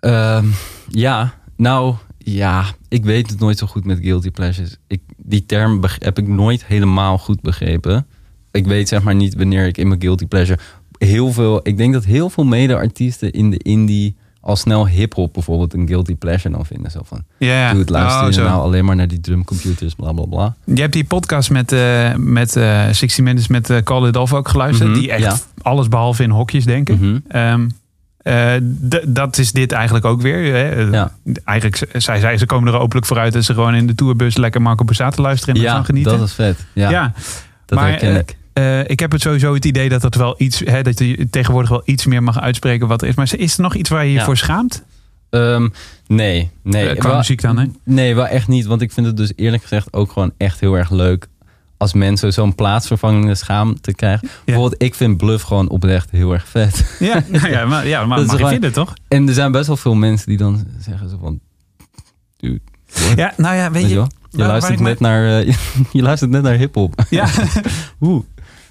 Ehm, ja, nou ja, ik weet het nooit zo goed met guilty pleasures. Ik, die term heb ik nooit helemaal goed begrepen. Ik weet zeg maar niet wanneer ik in mijn guilty pleasure heel veel. Ik denk dat heel veel mede-artiesten in de indie al snel hip-hop bijvoorbeeld een guilty pleasure dan vinden. Zo van, Ja, doe het luisteren Oh, nou alleen maar naar die drumcomputers, bla bla bla. Je hebt die podcast met, eh met eh 60 Minutes met eh Call It Off ook geluisterd. Mhm, die echt ja. alles behalve in hokjes denken. Mhm. Ehm, eh, d- dat is dit eigenlijk ook weer. Hè? Eh, Ja. Eigenlijk, zij zei, ze komen er openlijk vooruit dat ze gewoon in de tourbus lekker Marco Borsato luisteren en Ja, ervan genieten. dat is vet. Ja, ja. dat maar, herken eh, ik. Eh, ik heb het sowieso het idee dat dat wel iets, hè, dat je tegenwoordig wel iets meer mag uitspreken wat er is. Maar is er nog iets waar je je voor schaamt? Ehm, nee, nee. Eh, qua Wel- muziek dan, hè? Nee, wel echt niet. Want ik vind het dus eerlijk gezegd ook gewoon echt heel erg leuk. Als mensen zo'n plaatsvervangende schaamte krijgen. Bijvoorbeeld, ik vind Bluff gewoon oprecht heel erg vet. Ja, nou ja, maar, ja, maar gewoon- vinden, toch? En er zijn best wel veel mensen die dan zeggen zo van... Dude? Ja, nou ja, weet Weet je... je wel? Je waar- waar luistert, net naar, eh, je luistert net naar hiphop. Ja, Oeh.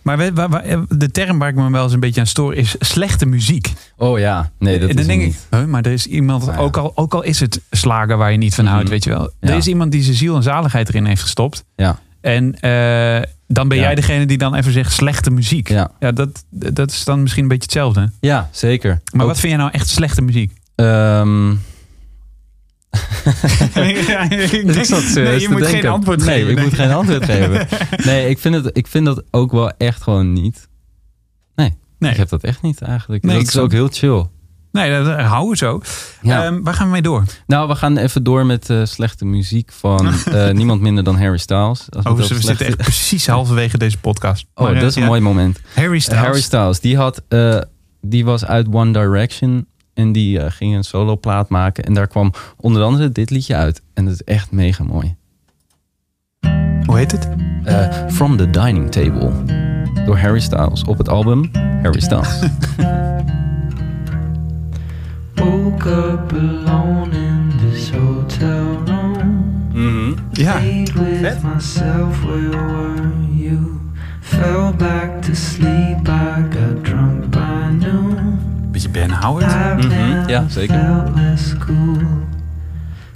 maar waar- de term waar ik me wel eens een beetje aan stoor is slechte muziek. Oh ja, nee, dat en dan is denk het ik, niet. huh, maar er is iemand, Nou ja. ook, al, ook al is het slagen waar je niet van Mhm. houdt, weet je wel. Er Ja. is iemand die zijn ziel en zaligheid erin heeft gestopt. Ja, En eh, dan ben Ja. jij degene die dan even zegt slechte muziek. ja. Ja, dat, dat is dan misschien een beetje hetzelfde. ja zeker. Maar Ook, wat vind jij nou echt slechte muziek? ehm, ja, ik Dus ik zat serieus nee, je moet denken. geen antwoord nee, geven. ik denk moet geen antwoord geven. Nee, ik vind, het, ik vind dat ook wel echt gewoon niet. Nee, Nee. ik heb dat echt niet eigenlijk. Nee, dat ik is ook heel chill. Nee, dat, dat houden we zo. Ja. Ehm, waar gaan we mee door? nou, we gaan even door met eh, slechte muziek van eh, niemand minder dan Harry Styles. Als Oh, we zitten echt precies halverwege deze podcast. Oh, Maar, dat eh, is een ja. mooi moment. Harry Styles. Harry Styles, die, had, eh, die was uit One Direction. En die eh, ging een soloplaat maken. En daar kwam onder andere dit liedje uit. En dat is echt mega mooi. Hoe heet het? Eh, From the Dining Table. Door Harry Styles. Op het album Harry Styles. Woke up alone in this hotel room. Ja. Played with myself, where were you? Fell back to sleep, I got drunk by noon. Beetje Ben Howard. Mhm, never ja, zeker. cool.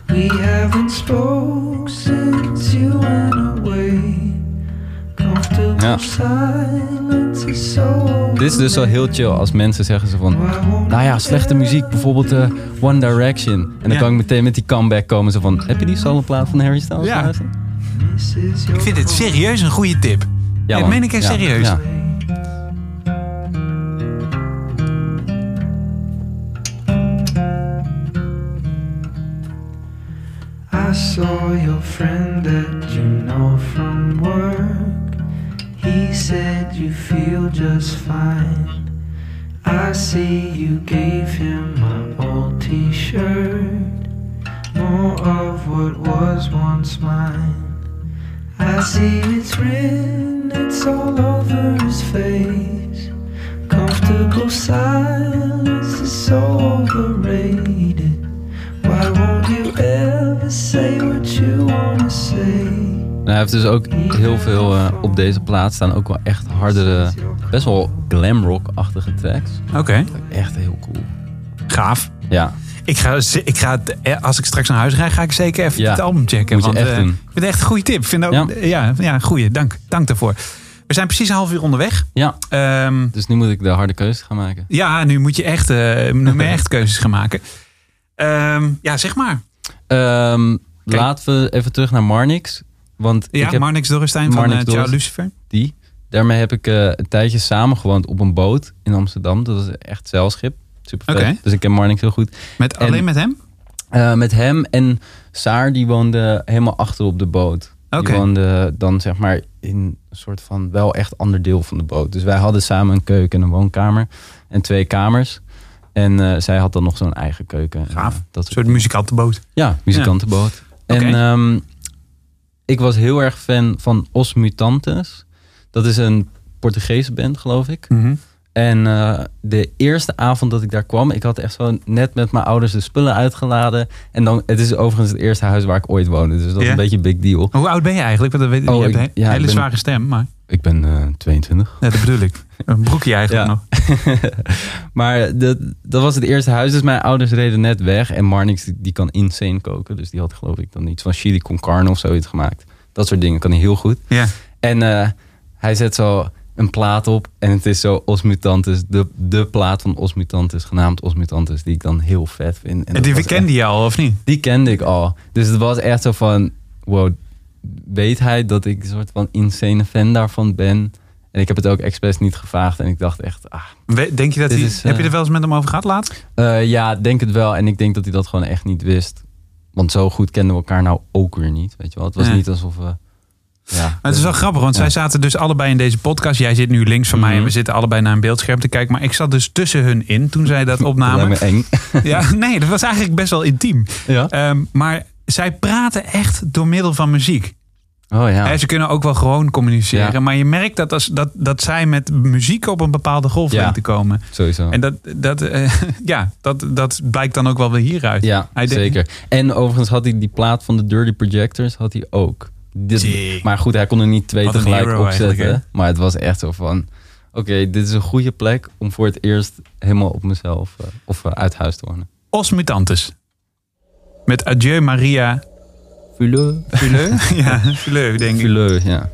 We haven't spoke since you went away. Ja. Dit is dus wel heel chill als mensen zeggen ze van... Nou ja, slechte muziek. Bijvoorbeeld eh, One Direction. En dan Ja. kan ik meteen met die comeback komen. Zo van, heb je die soloplaat van Harry Styles Ja. Ik vind dit serieus een goede tip. Ja, meen ik echt Ja, serieus. ja. I saw your friend that you know from work. He said you feel just fine. I see you gave him my old t shirt. More of what was once mine. I see it's written, it's all over his face. Comfortable silence is so overrated. Why won't you ever say what you wanna say? En hij heeft dus ook heel veel eh, op deze plaat staan. Ook wel echt hardere, best wel glamrock-achtige tracks. Oké, Echt heel cool. gaaf. Ja, Ik ga, ik ga, eh, als ik straks naar huis rijd, ga ik zeker even Ja, het album checken. moet je want, echt eh. Ik vind het echt een goede tip. Vind ook, Ja. ja. Ja, goeie. Dank, dank daarvoor. We zijn precies een half uur onderweg. Ja, Ehm, dus nu moet ik de harde keuze gaan maken. ja, nu moet je echt, nu moet je echt keuzes gaan maken. Ehm, ja, zeg maar. Ehm, laten we even terug naar Marnix. Want Ja, ik heb Marnix Dorrestein van Marnix eh, Ciao. Lucifer. die. Daarmee heb ik eh, een tijdje samengewoond op een boot in Amsterdam. Dat was echt zeilschip. Super. Dus ik ken Marnix heel goed. Met, En- alleen met hem? Eh, met hem en Saar, die woonde helemaal achter op de boot. Oké. Die woonde dan zeg maar in een soort van wel echt ander deel van de boot. Dus wij hadden samen een keuken en een woonkamer en twee kamers. En zij had dan nog zo'n eigen keuken. En, Gaaf. dat Een soort muzikantenboot. Ja, muzikantenboot. En ik was heel erg fan van Os Mutantes. Dat is een Portugese band, geloof ik. Mhm. En eh, de eerste avond dat ik daar kwam, ik had echt zo net met mijn ouders de spullen uitgeladen. En dan, het is overigens het eerste huis waar ik ooit woonde. Dus dat is een beetje een big deal. Hoe oud ben je eigenlijk? Want dat weet, Oh, je hebt een ja, hele ben- zware stem, maar Ik ben eh 22. ja, dat bedoel ik. Een broekje eigenlijk Ja. nog. maar dat, dat was het eerste huis. Dus mijn ouders reden net weg. En Marnix die, die kan insane koken. Dus die had geloof ik dan iets van chili con carne of zoiets gemaakt. Dat soort dingen kan hij heel goed. Ja. En eh, hij zet zo een plaat op. En het is zo Os Mutantes. De, de plaat van Os Mutantes, genaamd Os Mutantes. Die ik dan heel vet vind. En die kende je al, of niet? die kende ik al. Dus het was echt zo van, wow, weet hij dat ik een soort van insane fan daarvan ben? En ik heb het ook expres niet gevraagd. En ik dacht echt, ah, Denk je dat hij, is, heb je eh, er wel eens met hem over gehad later? eh, ja, denk het wel. En ik denk dat hij dat gewoon echt niet wist. Want zo goed kenden we elkaar nou ook weer niet, weet je wel. Het was Ja. niet alsof we... Ja, Maar het is wel grappig, want Ja. zij zaten dus allebei in deze podcast. Jij zit nu links van mij en Mhm. we zitten allebei naar een beeldscherm te kijken. Maar ik zat dus tussen hun in toen zij dat dat opnamen. me eng. Ja, nee, dat was eigenlijk best wel intiem. ja? Ehm, maar zij praten echt door middel van muziek. Oh ja. Hè, Ze kunnen ook wel gewoon communiceren. Ja. Maar je merkt dat, als, dat, dat zij met muziek op een bepaalde golflengte Ja. komen. Sowieso. En dat, dat, eh, ja, dat, dat blijkt dan ook wel weer hieruit. Ja, Hij zeker. En overigens had hij die plaat van de Dirty Projectors had hij ook. Dit, maar goed, hij kon er niet twee Wat tegelijk opzetten. Maar het was echt zo van... Oké, dit is een goede plek om voor het eerst helemaal op mezelf... eh, of eh, uit huis te wonen. Os Mutantes. Met Adieu Maria Fuleux. Fuleux. ja, Fuleux denk ik. Fuleux, ja.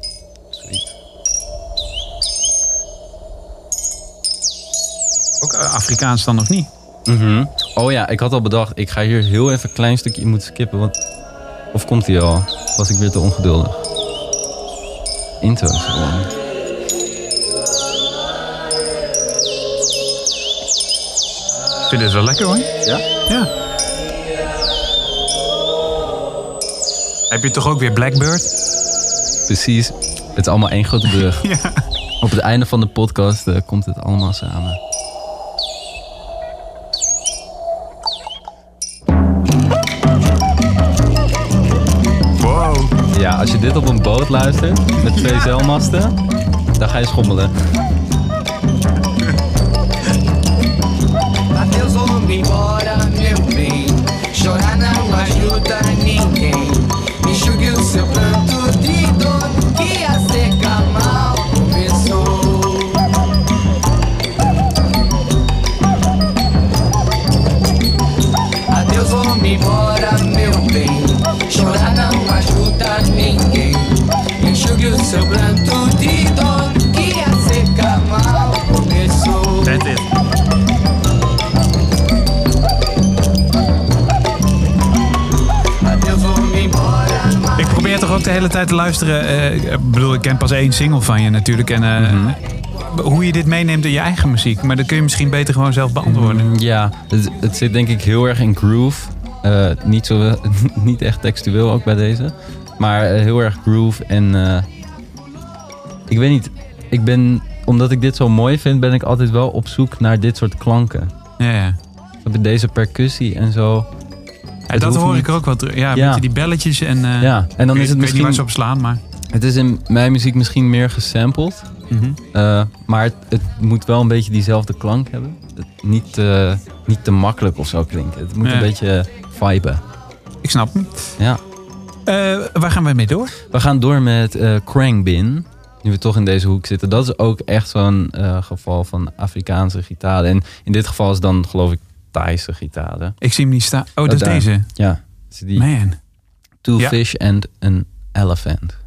Ook eh, Afrikaans dan of niet? Mhm. Oh ja, ik had al bedacht, ik ga hier heel even een klein stukje in moeten skippen. Want... Of komt hij al? Was ik weer te ongeduldig? Intro is gewoon... Ik vind het wel lekker hoor. Ja? Ja. Heb je toch ook weer Blackbird? Precies. Het is allemaal één grote brug. Ja. Op het einde van de podcast eh, komt het allemaal samen. Wow. Ja, als je dit op een boot luistert met twee zeilmasten, dan ga je schommelen. Tijd te luisteren. eh, ik bedoel, ik ken pas één single van je natuurlijk. En eh, hoe je dit meeneemt in je eigen muziek. Maar dat kun je misschien beter gewoon zelf beantwoorden. Mm, Ja, het, het zit denk ik heel erg in groove. Eh, niet, zo, niet echt textueel ook bij deze. Maar heel erg groove. En ik weet niet, ik ben, omdat ik dit zo mooi vind, ben ik altijd wel op zoek naar dit soort klanken. Ja, ja. Deze percussie en zo. Het dat hoor niet- ik ook wel terug. Ja, Ja. met die belletjes en... eh, Ja, en dan ik is het weet niet waar ze misschien, op slaan, maar... het is in mijn muziek misschien meer gesampled. Mhm. Eh, maar het, het moet wel een beetje diezelfde klank hebben. Het, niet, eh, niet te makkelijk of zo klinken. Het moet Ja. een beetje viben. Ik snap hem. Ja. Waar gaan wij mee door? We gaan door met Crangbin. Nu we toch in deze hoek zitten. Dat is ook echt zo'n geval van Afrikaanse gitaar. En in dit geval is dan geloof ik Thaise gitaren. Ik zie hem niet staan. Oh, dat is daar. deze. Ja, dat is die Man. Two Ja. Fish and an Elephant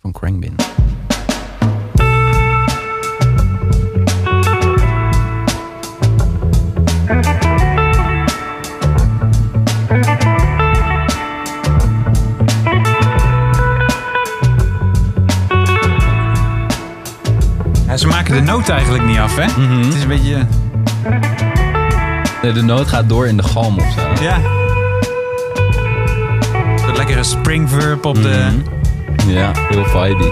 van Crangbin. Ja, ze maken de noot eigenlijk niet af, hè? Mhm. Het is een beetje... Nee, de noot gaat door in de galm of zo. Ja. Een lekkere spring verb op de... Mhm. Ja, heel vibey.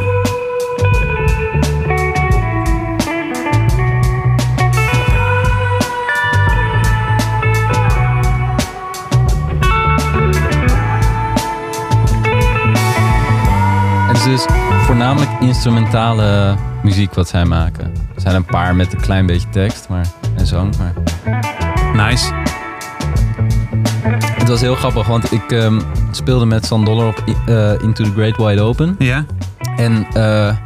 Het is dus voornamelijk instrumentale muziek wat zij maken. Er zijn een paar met een klein beetje tekst maar, en zang, maar Nice. het was heel grappig, want ik ehm, speelde met Sandollar op eh, Into the Great Wide Open. Ja? En eh,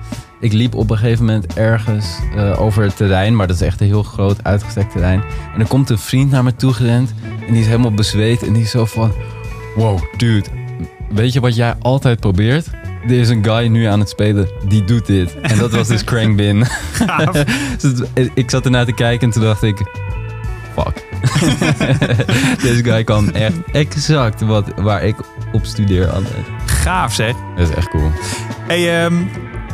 ik liep op een gegeven moment ergens eh, over het terrein, maar dat is echt een heel groot uitgestrekt terrein. En er komt een vriend naar me toe gerend en die is helemaal bezweet en die is zo van, wow, dude, weet je wat jij altijd probeert? Er is een guy nu aan het spelen, die doet dit. En dat was dus Crankbin. Dus ik zat ernaar te kijken en toen dacht ik, fuck. Deze guy kan echt exact wat, waar ik op studeer altijd. Gaaf, zeg. Dat is echt cool. Hey, ehm,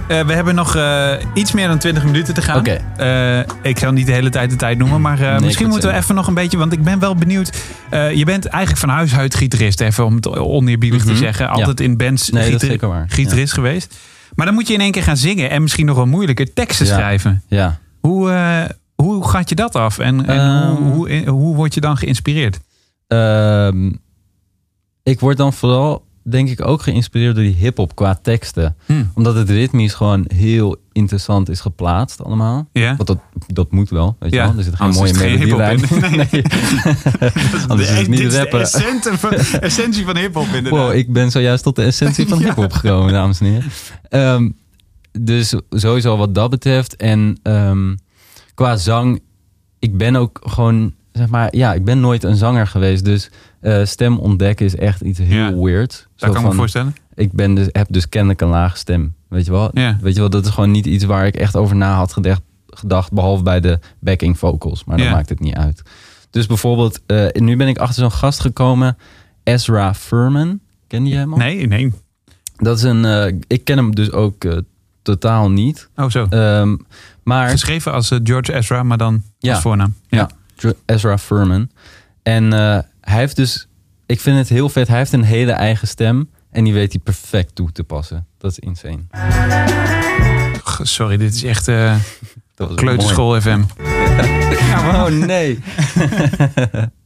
eh, we hebben nog eh, iets meer dan 20 minuten te gaan. Oké. Eh, ik zal niet de hele tijd de tijd noemen, maar misschien moet moeten we even nog een beetje, want ik ben wel benieuwd. Je bent eigenlijk van huis uit gitarist, even om het oneerbiedig te Mhm. zeggen. Altijd in bands Nee, dat is gitar- zeker waar. gitarist geweest. Maar dan moet je in één keer gaan zingen en misschien nog wel moeilijke teksten Ja. schrijven. Ja. Hoe, hoe gaat je dat af en, en Ehm. hoe, hoe, hoe word je dan geïnspireerd? Ehm, ik word dan vooral, denk ik, ook geïnspireerd door die hip-hop qua teksten. Hmm. Omdat het ritmisch gewoon heel interessant is geplaatst allemaal. Ja? Want dat, dat moet wel, weet je Ja, wel. Er zit geen anders mooie melodie in. Nee. Anders is het niet Dit is de rappen. essentie van, essentie van hip-hop, inderdaad. Wow, ik ben zojuist tot de essentie van Ja. hip-hop gekomen, dames en heren. Ehm, dus sowieso wat dat betreft. En ehm, qua zang, ik ben ook gewoon, zeg maar, ja, ik ben nooit een zanger geweest. Dus eh, stem ontdekken is echt iets heel Ja. weird. Zou ik Zo me voorstellen? ik ben dus, heb dus kennelijk een lage stem. Weet je wel? Ja. Weet je wel, dat is gewoon niet iets waar ik echt over na had gedacht, gedacht behalve bij de backing vocals. Maar Ja. dat maakt het niet uit. Dus bijvoorbeeld, eh, nu ben ik achter zo'n gast gekomen, Ezra Furman. Ken je hem al? Nee, nee. Dat is een, eh, ik ken hem dus ook totaal niet. Oh, zo. Ehm, maar Geschreven als eh, George Ezra, maar dan Ja. als voornaam. ja, Jo- Ezra Furman. En eh, hij heeft dus, ik vind het heel vet, hij heeft een hele eigen stem. En die weet hij perfect toe te passen. Dat is insane. Sorry, dit is echt was kleuterschool FM. Oh nee.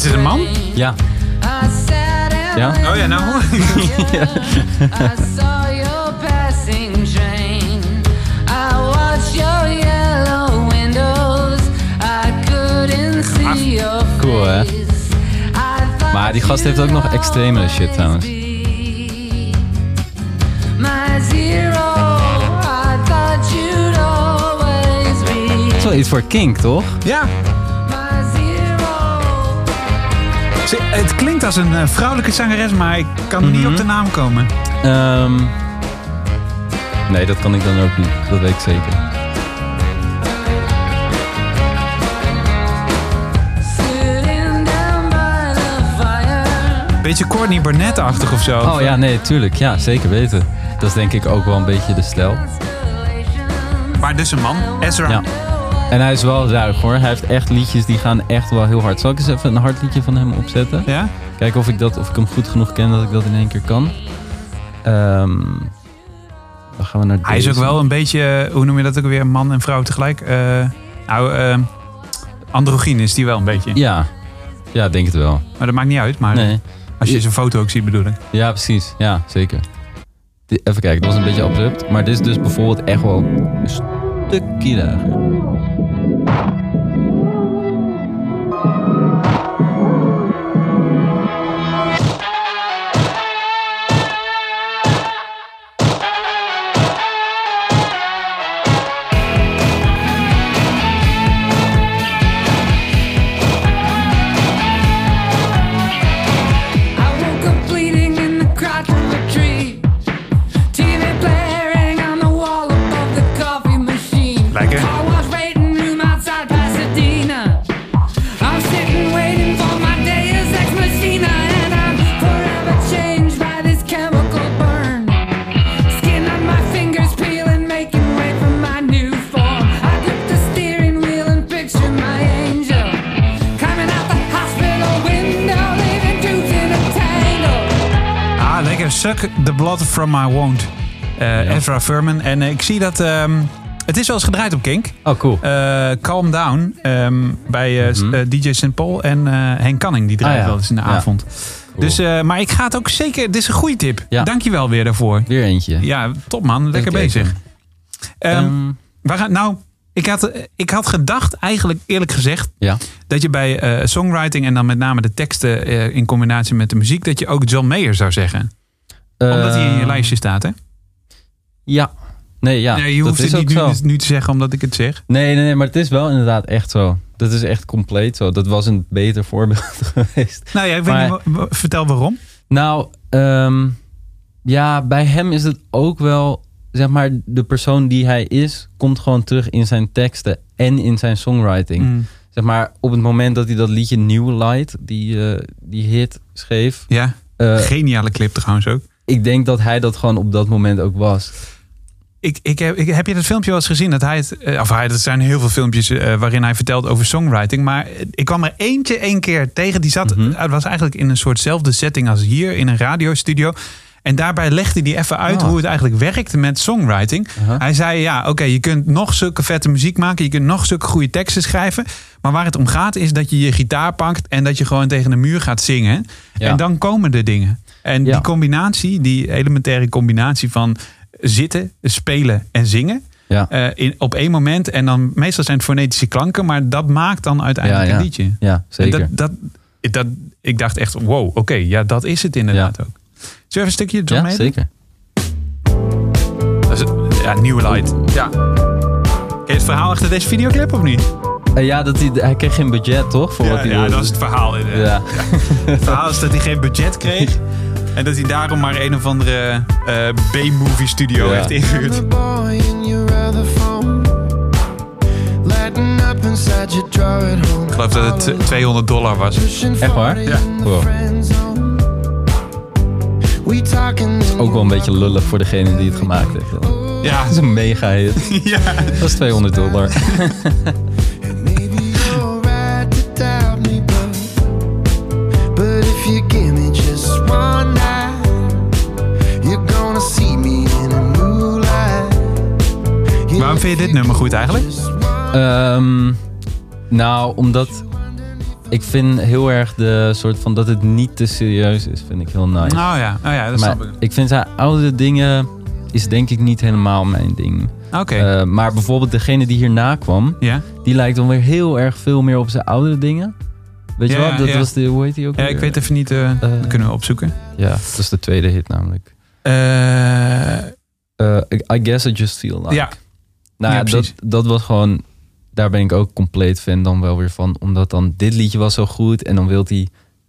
Is dit een man? Ja, Ja? Oh ja, nou. Your Cool, hè? Maar die gast heeft ook nog extremere shit trouwens. dat is wel iets voor Kink, toch? ja, het klinkt als een eh, vrouwelijke zangeres, maar ik kan niet Mhm. op de naam komen. Ehm, nee, dat kan ik dan ook niet. Dat weet ik zeker. Beetje Courtney Barnett-achtig of zo. Oh ja, nee, tuurlijk. Ja, zeker weten. Dat is denk ik ook wel een beetje de stijl. Maar dus een man, Ezra. Ja. En hij is wel ruig hoor. Hij heeft echt liedjes die gaan echt wel heel hard. Zal ik eens even een hard liedje van hem opzetten? Ja? Kijken of ik, dat, of ik hem goed genoeg ken dat ik dat in één keer kan. Ehm, dan gaan we naar Hij is ook wel een beetje, eh, hoe noem je dat ook weer, man en vrouw tegelijk? Eh nou, eh androgyn is die wel een beetje. Ja. ja, denk het wel. Maar dat maakt niet uit, maar Nee. als je zijn foto ook ziet bedoel ik. Ja, precies. Ja, zeker. Even kijken, dat was een beetje abrupt. Maar dit is dus bijvoorbeeld echt wel een stukje lager. you Blood from My Wound. Eh, Ezra Furman. En eh, ik zie dat... ehm, het is wel eens gedraaid op Kink. Oh, cool. Eh, Calm Down. ehm, bij Mhm. DJ St. Paul en Henk Canning. Die draaien Ah, ja. wel eens in de Ja. avond. Cool. Dus, maar ik ga het ook zeker... Dit is een goede tip. Ja. Dankjewel weer daarvoor. Weer eentje. Ja, top man. Lekker bezig. Ehm, waar nou, ik had, ik had gedacht, eigenlijk eerlijk gezegd, ja. dat je bij songwriting en dan met name de teksten in combinatie met de muziek, dat je ook John Mayer zou zeggen. Omdat hij in je Ehm, lijstje staat, hè? Ja. Nee, ja. nee, je dat hoeft is het niet ook nu, te zeggen omdat ik het zeg. Nee, nee, nee, maar het is wel inderdaad echt zo. Dat is echt compleet zo. Dat was een beter voorbeeld geweest. Nou ja, ik weet niet, vertel waarom. Nou, ehm, ja, bij hem is het ook wel, zeg maar, de persoon die hij is, komt gewoon terug in zijn teksten en in zijn songwriting. Mm. Zeg maar, op het moment dat hij dat liedje New Light, die, eh, die hit, schreef. Ja, eh, geniale clip trouwens ook. Ik denk dat hij dat gewoon op dat moment ook was. Ik, ik, heb, ik, heb je dat filmpje wel eens gezien? Dat hij het, eh, of hij, er zijn heel veel filmpjes eh, waarin hij vertelt over songwriting. Maar eh, ik kwam er eentje één keer tegen. Die zat, Mhm. het was eigenlijk in een soortzelfde setting als hier in een radiostudio. En daarbij legde hij even uit Ah. hoe het eigenlijk werkte met songwriting. Hij zei, ja, oké, je kunt nog zulke vette muziek maken. Je kunt nog zulke goede teksten schrijven. Maar waar het om gaat is dat je je gitaar pakt... en dat je gewoon tegen de muur gaat zingen. Ja. En dan komen de dingen. En Ja. die combinatie, die elementaire combinatie van zitten, spelen en zingen... Ja, eh, in, op één moment. En dan meestal zijn het fonetische klanken... maar dat maakt dan uiteindelijk Ja, ja. een liedje. ja zeker. Dat, dat, dat, ik dacht echt, wow, oké, ja, dat is het inderdaad ook. Zullen we even een stukje John ja, zeker. Dat is ja, nieuwe light. Ja. Ken je het verhaal achter deze videoclip of niet? Eh, ja, dat hij, hij kreeg geen budget, toch? Voor Ja, wat hij ja, wilde. dat is het verhaal. Ja. Het verhaal is dat hij geen budget kreeg. En dat hij daarom maar een of andere eh, B-movie studio Ja. heeft ingehuurd. Ik geloof dat het 200 dollar was. Echt waar? Ja. Wow. Ook wel een beetje lullig voor degene die het gemaakt heeft. dan. Ja, Dat is een mega hit. ja. Dat is 200 dollar. Waarom vind je dit nummer goed eigenlijk? Ehm, nou, omdat ik vind heel erg de soort van dat het niet te serieus is, vind ik heel nice. Nou ja, oh ja dat maar snap ik. ik vind zijn oude dingen is denk ik niet helemaal mijn ding. Oké, Eh, maar bijvoorbeeld degene die hierna kwam, ja. die lijkt dan weer heel erg veel meer op zijn oudere dingen. Weet je Ja, wel? Dat ja. was de, hoe heet die ook ja, weer? ik weet even niet, eh, dat kunnen we opzoeken. Ja, dat is de tweede hit namelijk. Eh, Eh, I guess I just feel like. ja, Nou, Ja, dat, dat was gewoon... Daar ben ik ook compleet fan dan wel weer van. Omdat dan dit liedje was zo goed. En dan wil hij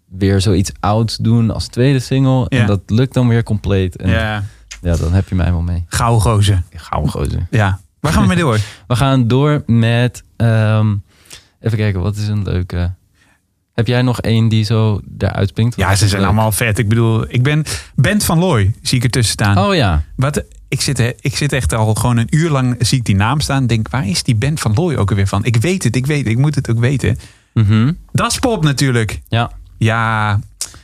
weer zoiets ouds doen als tweede single. Ja. En dat lukt dan weer compleet. En ja. ja. dan heb je mij wel mee. Gouden gozer. Gauw gozer. Ja. Waar gaan we mee door? We gaan door met... ehm, even kijken, wat is een leuke... Heb jij nog één die zo daaruit springt? Ja, ze zijn allemaal vet. Ik bedoel, ik ben Bent van Looy, zie ik ertussen staan. Oh ja. Wat, ik, zit, ik zit echt al gewoon een uur lang, zie ik die naam staan. Denk, waar is die Bent van Looy ook alweer van? Ik weet het, ik weet het, ik moet het ook weten. Mhm. Das Pop natuurlijk. Ja. Ja,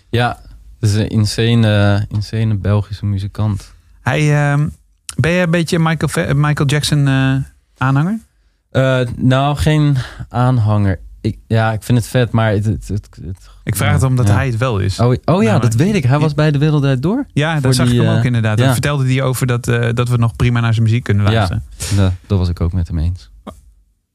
Ja. Dat is een insane, insane Belgische muzikant. hij, ehm, ben je een beetje Michael, Michael Jackson eh, aanhanger? Eh, nou, geen aanhanger. Ik, ja, ik vind het vet, maar het... het, het, het- Ik vraag het omdat ja. hij het wel is. Oh, oh ja, Nou, dat weet ik. Hij was bij de Wereld Door. ja, dat zag die, ik hem eh, ook inderdaad. ja. Vertelde hij over dat, eh, dat we nog prima naar zijn muziek kunnen luisteren. Ja, dat was ik ook met hem eens.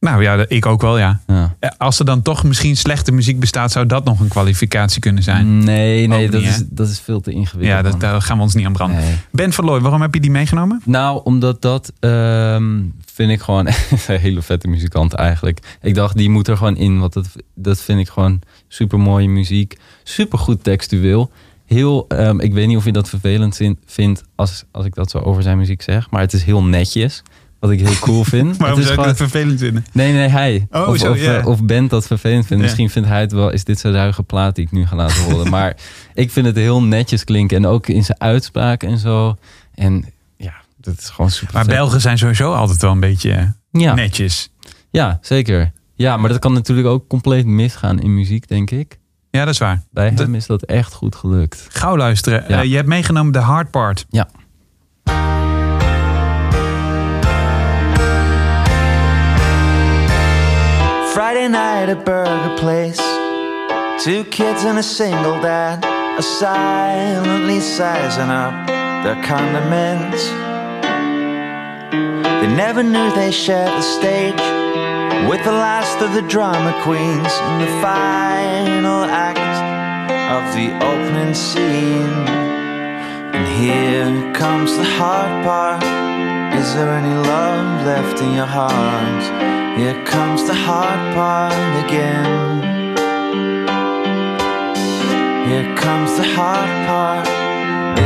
Nou ja, ik ook wel, ja. Ja. Eh, Als er dan toch misschien slechte muziek bestaat, zou dat nog een kwalificatie kunnen zijn. Nee, nee, dat, is, dat is veel te ingewikkeld. Ja, dat, daar gaan we ons niet aan branden. Nee. Ben van Looy, waarom heb je die meegenomen? Nou, omdat dat ehm, vind ik gewoon een hele vette muzikant eigenlijk. Ik dacht, die moet er gewoon in. Want dat, dat vind ik gewoon super mooie muziek. Super goed textueel. Heel, ehm, ik weet niet of je dat vervelend vindt als, als ik dat zo over zijn muziek zeg. Maar het is heel netjes. Wat ik heel cool vind. Waarom het is zou ik dat vervelend vinden? Nee, nee, hij. Oh, of, zo, of, eh, of Bent dat vervelend vindt. Misschien vindt hij het wel, is dit zo'n ruige plaat die ik nu ga laten horen. maar ik vind het heel netjes klinken. En ook in zijn uitspraak en zo. En ja, dat is gewoon super Maar vet. Belgen zijn sowieso altijd wel een beetje eh, ja. netjes. ja, zeker. Ja, maar dat kan natuurlijk ook compleet misgaan in muziek, denk ik. Ja, dat is waar. Bij hem is dat echt goed gelukt. Gauw luisteren. Ja. Eh, je hebt meegenomen de hard part. Ja. Friday night at Burger Place. Two kids and a single dad are silently sizing up their condiments. They never knew they shared the stage with the last of the drama queens in the final act of the opening scene. And here comes the hard part. Is there any love left in your heart? Here comes the hard part again. Here comes the hard part.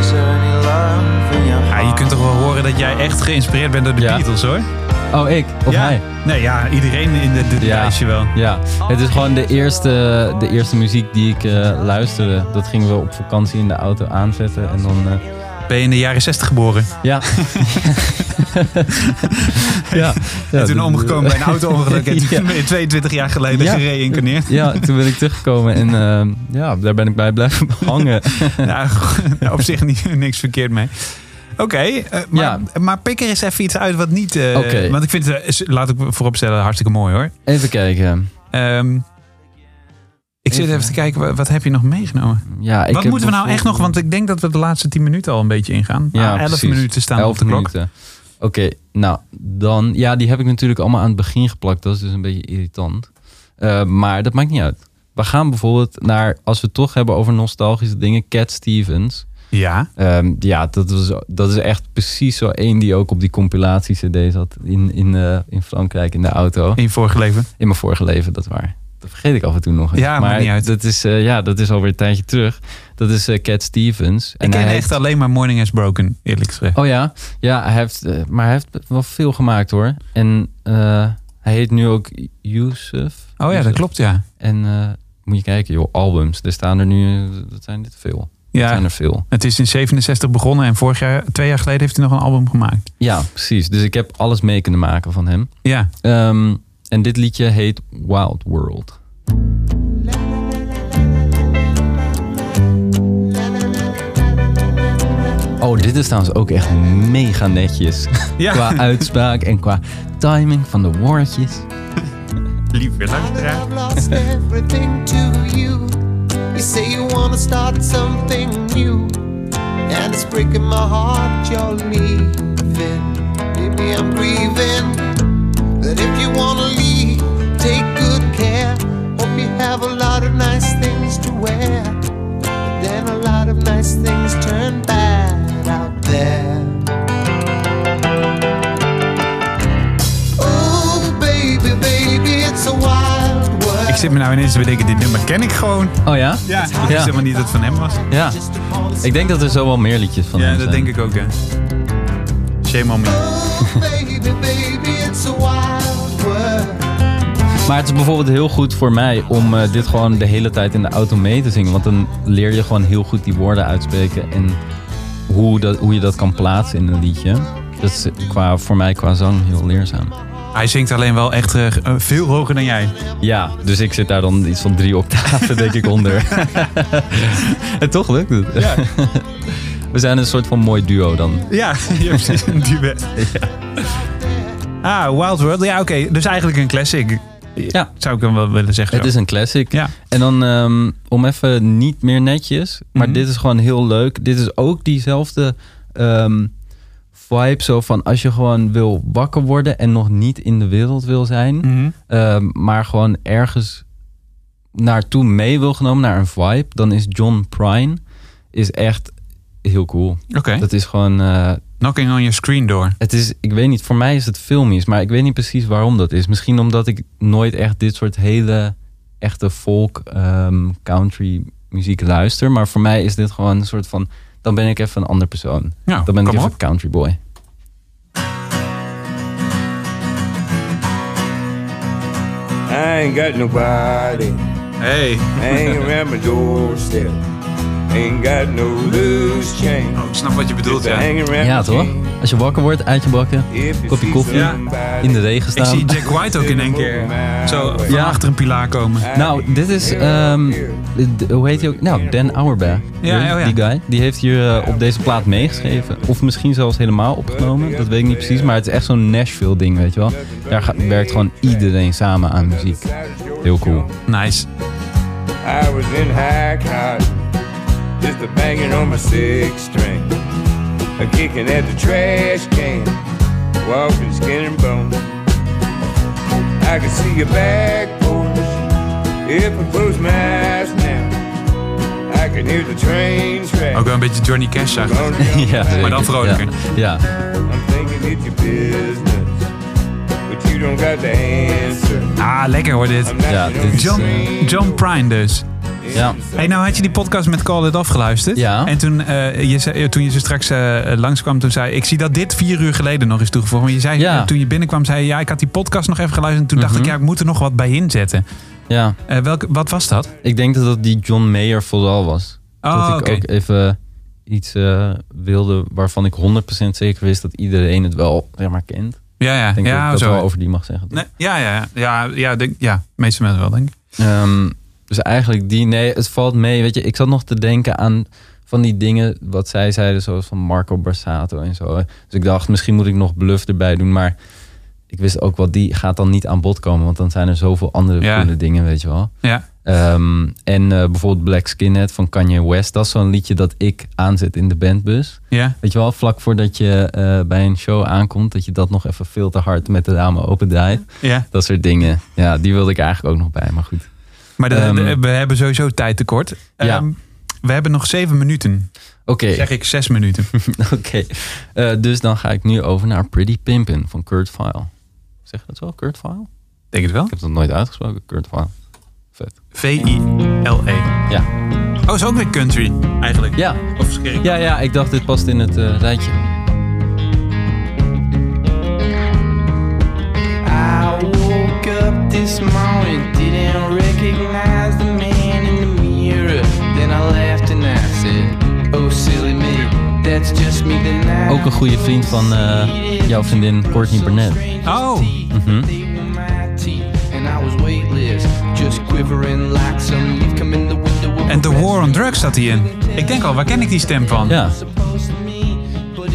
Is there any love in your Ja, heart? je kunt toch wel horen dat jij echt geïnspireerd bent door de Ja. Beatles, hoor. Oh, ik? Of ja. hij? Nee, ja, iedereen in de, dit Ja. lijstje wel. Ja, het is gewoon de eerste, de eerste muziek die ik eh, luisterde. Dat gingen we op vakantie in de auto aanzetten. En dan, eh, Ben je in de jaren 60 geboren? ja. ja. en toen omgekomen bij een auto-ongeluk. En toen ben je 22 jaar geleden gereïncarneerd. Ja, toen ben ik teruggekomen en eh, ja, daar ben ik bij blijven hangen. Ja, op zich niet, niks verkeerd mee. Oké, eh, maar, Ja. maar pik er eens even iets uit wat niet... Oké. Want ik vind het, eh, laat ik vooropstellen, hartstikke mooi hoor. Even kijken. Ehm, ik zit Even. te kijken, wat, heb je nog meegenomen? Ja, ik wat moeten we nou echt nog, want ik denk dat we de laatste 10 minuten al een beetje ingaan. Ja, Ah, 11 precies. minuten staan op Elf de klok. Oké, nou dan... Ja, die heb ik natuurlijk allemaal aan het begin geplakt. Dat is dus een beetje irritant. Eh, maar dat maakt niet uit. We gaan bijvoorbeeld naar, als we het toch hebben over nostalgische dingen, Cat Stevens. Ja, Ehm, ja, dat, was, dat is echt precies zo één die ook op die compilatie-cd zat in, in, eh, in Frankrijk in de auto. in je vorige leven. In mijn vorige leven, dat waar. Dat vergeet ik af en toe nog eens. Ja, maar niet uit. Dat is, eh, ja, dat is alweer een tijdje terug. Dat is eh, Cat Stevens. ik ken hij echt alleen maar Morning Has Broken, eerlijk gezegd. Oh ja, ja hij heeft, eh, maar hij heeft wel veel gemaakt hoor. En hij heet nu ook Yusuf. Oh ja, dat klopt, ja. En moet je kijken, joh, albums. Er staan er nu, dat zijn dit veel. Ja, zijn er veel. het is in 67 begonnen en vorig jaar, twee jaar geleden heeft hij nog een album gemaakt. Ja, precies. Dus ik heb alles mee kunnen maken van hem. Ja, Ehm, en dit liedje heet Wild World. Oh, dit is trouwens ook echt mega netjes. Ja. qua uitspraak en qua timing van de woordjes. lieve luisteraar. You. You say you wanna start something new, and it's breaking my heart you're leaving. Maybe I'm grieving, but if you wanna have a lot of nice things to wear, but then a lot of nice things turn bad out there. Oh baby, baby, it's a wild world. Ik zit me nou ineens te bedenken, dit nummer ken ik gewoon. Oh ja? Ja, ik wist helemaal niet dat het van hem was. Ja. Ik denk dat er zo wel meer liedjes van Ja, hem dat zijn. denk ik ook, ja. Shame on me. Oh, baby, baby, it's a wild world. Maar het is bijvoorbeeld heel goed voor mij om eh, dit gewoon de hele tijd in de auto mee te zingen. Want dan leer je gewoon heel goed die woorden uitspreken. En hoe, dat, hoe je dat kan plaatsen in een liedje. Dat is qua, voor mij qua zang heel leerzaam. Hij zingt alleen wel echt eh, veel hoger dan jij. Ja, dus ik zit daar dan iets van drie octaven denk ik onder. en toch lukt het. Ja, We zijn een soort van mooi duo dan. ja je precies een duet. Ah, Wild World. Ja, oké. Dus eigenlijk een classic. Ja. Zou ik dan wel willen zeggen. Het is een classic. Ja. En dan ehm, om even niet meer netjes, maar Mhm. dit is gewoon heel leuk. Dit is ook diezelfde ehm, vibe, zo van als je gewoon wil wakker worden en nog niet in de wereld wil zijn, Mhm. ehm, maar gewoon ergens naartoe mee wil genomen naar een vibe, dan is John Prine is echt heel cool. Oké. Dat is gewoon eh, Knocking on your screen door. het is, ik weet niet, voor mij is het filmisch, maar ik weet niet precies waarom dat is. Misschien omdat ik nooit echt dit soort hele echte folk ehm, country muziek luister. Maar voor mij is dit gewoon een soort van, dan ben ik even een ander persoon. Ja, Dan ben ik even op. country boy. I ain't got nobody Hey. hanging around my doorstep. Ain't got no loose change. Oh, ik snap wat je bedoelt, ja. Ja, toch? Als je wakker wordt, eitje bakken, If you kopje koffie, in de regen Ik staan. zie Jack White ook in één keer zo van Ja. achter een pilaar komen. Nou, dit is, ehm, hoe heet hij ook? Nou, Dan Auerbach. Ja, Die- oh ja. Die guy. Die heeft hier eh, op deze plaat meegeschreven. Of misschien zelfs helemaal opgenomen. Dat weet ik niet precies. Maar het is echt zo'n Nashville ding, weet je wel. Daar gaat, werkt gewoon iedereen samen aan muziek. Heel cool. Nice. I was in high just a banging on my six string, a kicking at the trash can, walking skin and bone. I could see your back porch if I close my eyes now. I can hear the train track. Ook wel een beetje Johnny Cash zag. ja, zeker. dan vrolijker. Ja, ja. I'm thinking it's your business, but you don't got the answer. Ah, lekker hoor dit. Ja, dit is, John, eh, John Prine dus. Ja. Hey, nou had je die podcast met Call It Off geluisterd. Ja. En toen, eh, je, zei- toen je ze straks eh, langskwam, toen zei ik zie dat dit vier uur geleden nog is toegevoegd. Maar je zei, Ja. toen je binnenkwam, zei je, ja, ik had die podcast nog even geluisterd. En toen dacht Mhm. ik, ja, ik moet er nog wat bij inzetten. ja. Eh, welke, wat was dat? Ik denk dat dat die John Mayer vooral was. Oh, dat ik ook even iets wilde waarvan ik 100% zeker wist dat iedereen het wel zeg maar, kent. Ja, ja. Ik denk dat ja, ik dat zo. wel over die mag zeggen. Nee, ja, ja, ja, ja, denk, ja, de meeste mensen wel, denk ik. Ehm, dus eigenlijk die, nee, het valt mee. Weet je, ik zat nog te denken aan van die dingen wat zij zeiden, zoals van Marco Borsato en zo. Dus ik dacht, misschien moet ik nog Bluff erbij doen, maar ik wist ook wel, die gaat dan niet aan bod komen, want dan zijn er zoveel andere Ja. coole dingen, weet je wel. Ja. Ehm, en eh, bijvoorbeeld Black Skinhead van Kanye West, dat is zo'n liedje dat ik aanzet in de bandbus. Ja. Weet je wel, vlak voordat je eh, bij een show aankomt, dat je dat nog even veel te hard met de ramen open draait. Ja. Dat soort dingen. Ja, die wilde ik eigenlijk ook nog bij, maar goed. Maar de, Ehm, de- we hebben sowieso tijd tekort. Ja. Ehm, we hebben nog zeven minuten. Oké. Zeg ik zes minuten. Oké, Eh, dus dan ga ik nu over naar Pretty Pimpin' van Kurt Vile. Zeg je dat zo, Kurt Vile? Denk het wel. Ik heb dat nooit uitgesproken, Kurt Vile. Vet. V-I-L-E. Ja. Oh, is ook weer country, eigenlijk. Ja, Of schrik ik? ja, ja ik dacht dit past in het eh, rijtje. I woke up this morning, Ook een goede vriend van eh, jouw vriendin Courtney Burnett. Oh, Mhm. En The War on Drugs staat hij in. Ik denk al, waar ken ik die stem van? Ja.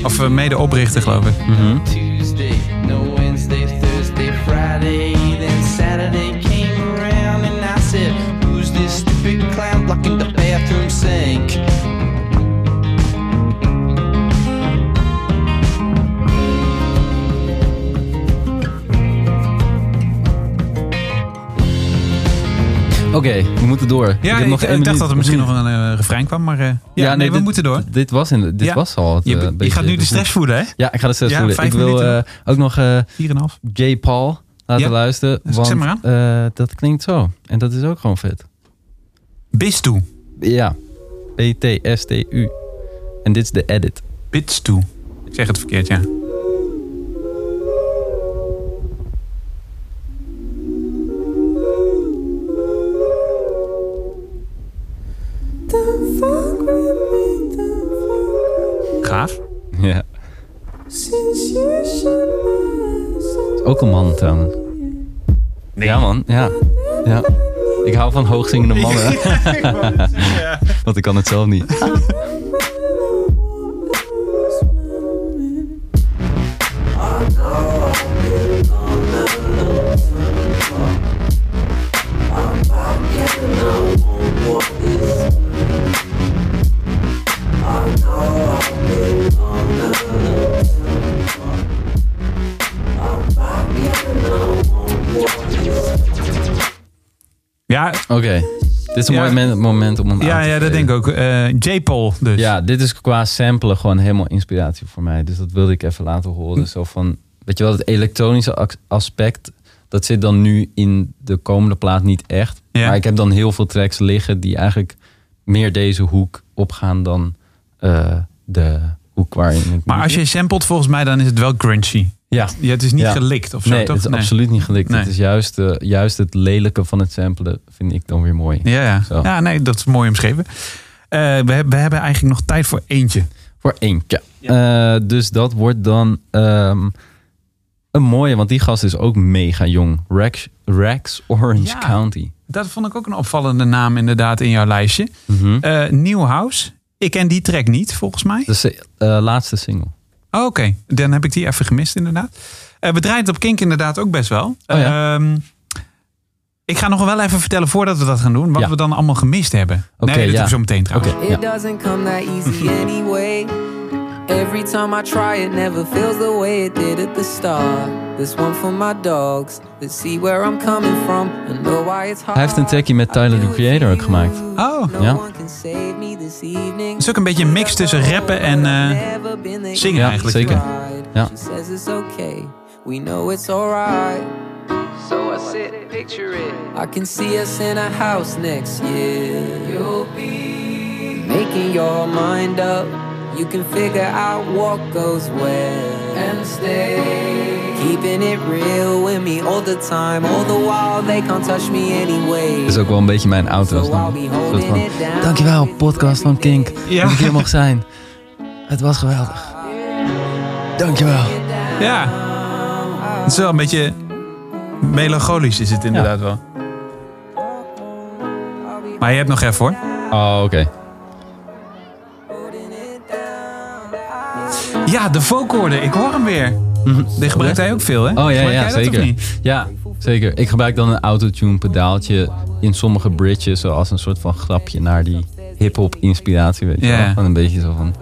Of uh, mede-oprichter, geloof ik. Mhm. Tuesday, no Wednesday, Thursday, Friday, then Saturday came around and I said, Who's this stupid clown blocking the bathroom sink? Oké, we moeten door. Ja, heb ik, nog ik één dacht minuut. dat er misschien nog een eh, refrein kwam, maar eh, ja, nee, we dit- moeten door. Dit was, in, dit Ja. was al het, Je, eh, je gaat nu de stress voelen, hè? Ja, ik ga de stress Ja, voelen. Ik vijf wil eh, ook nog eh, 4,5. J. Paul laten Ja. luisteren. Zet Want maar aan. eh, dat klinkt zo. En dat is ook gewoon vet. Bis toe. Ja. B-T-S-T-U. En dit is de edit. Bits toe. Ik zeg het verkeerd, ja. Ja man, ja. ja. Ik hou van hoogzingende mannen. Want ik kan het zelf niet. Ja, Oké. Dit is een Ja. mooi moment, moment om hem ja, aan te ja dat denk ik ook. Eh J-Paul dus. Ja, dit is qua samplen gewoon helemaal inspiratie voor mij. Dus dat wilde ik even laten horen. Zo van, weet je wel, het elektronische aspect, dat zit dan nu in de komende plaat niet echt. Ja. Maar ik heb dan heel veel tracks liggen die eigenlijk meer deze hoek opgaan dan eh, de hoek waarin Maar als je samplet volgens mij, dan is het wel grungy. Ja, Ja, het is niet Ja. gelikt of zo, nee, toch? het is absoluut niet gelikt. Nee. Het is juist, eh, juist het lelijke van het samplen vind ik dan weer mooi. Ja, ja. Zo. ja, nee, dat is mooi omschreven. Eh, we, we hebben eigenlijk nog tijd voor eentje. Voor eentje. Eh, dus dat wordt dan ehm, een mooie, want die gast is ook mega jong. Rex, Rex Orange Ja. County. Dat vond ik ook een opvallende naam inderdaad in jouw lijstje. Eh New House. Ik ken die track niet, volgens mij. Dat is de eh, laatste single. Oh, Oké, dan heb ik die even gemist inderdaad. Eh, we draaien het op Kink inderdaad ook best wel. Oh ja. Ehm, ik ga nog wel even vertellen voordat we dat gaan doen, wat Ja. we dan allemaal gemist hebben. Oké, nee, dat ja. doen we zo meteen trouwens. It doesn't come that easy anyway. Every time I try, it never feels the way it did at the start. This one for my dogs that see where I'm coming from and know why it's hard. Hij heeft een trackie met Tyler, the Creator, ook gemaakt. Oh, Ja. one can save me this evening. Het is ook een beetje een mix tussen rappen en eh, the zingen Ja, eigenlijk. zeker. Ja. We know it's alright. So I sit, picture it. I can see us in a house next year. You'll be making your mind up. You can figure out what goes where and stay. Keeping it real with me all the time. All the while they can't touch me anyway. Dat is ook wel een beetje mijn outro. So van. Dankjewel, podcast van Kink. Ja. Dat ik hier mag zijn. Het was geweldig. Dankjewel. Ja, het is wel een beetje melancholisch is het inderdaad wel. Maar je hebt nog even hoor. Oh, oké. Ja, de vocorden. Ik hoor hem weer. Die gebruikt hij ook veel, hè? Mhm. Oh ja, ja zeker. Ja, zeker. Ik gebruik dan een autotune pedaaltje in sommige bridges, zoals een soort van grapje naar die hip-hop inspiratie, weet je Ja. wel. Gewoon een beetje zo van.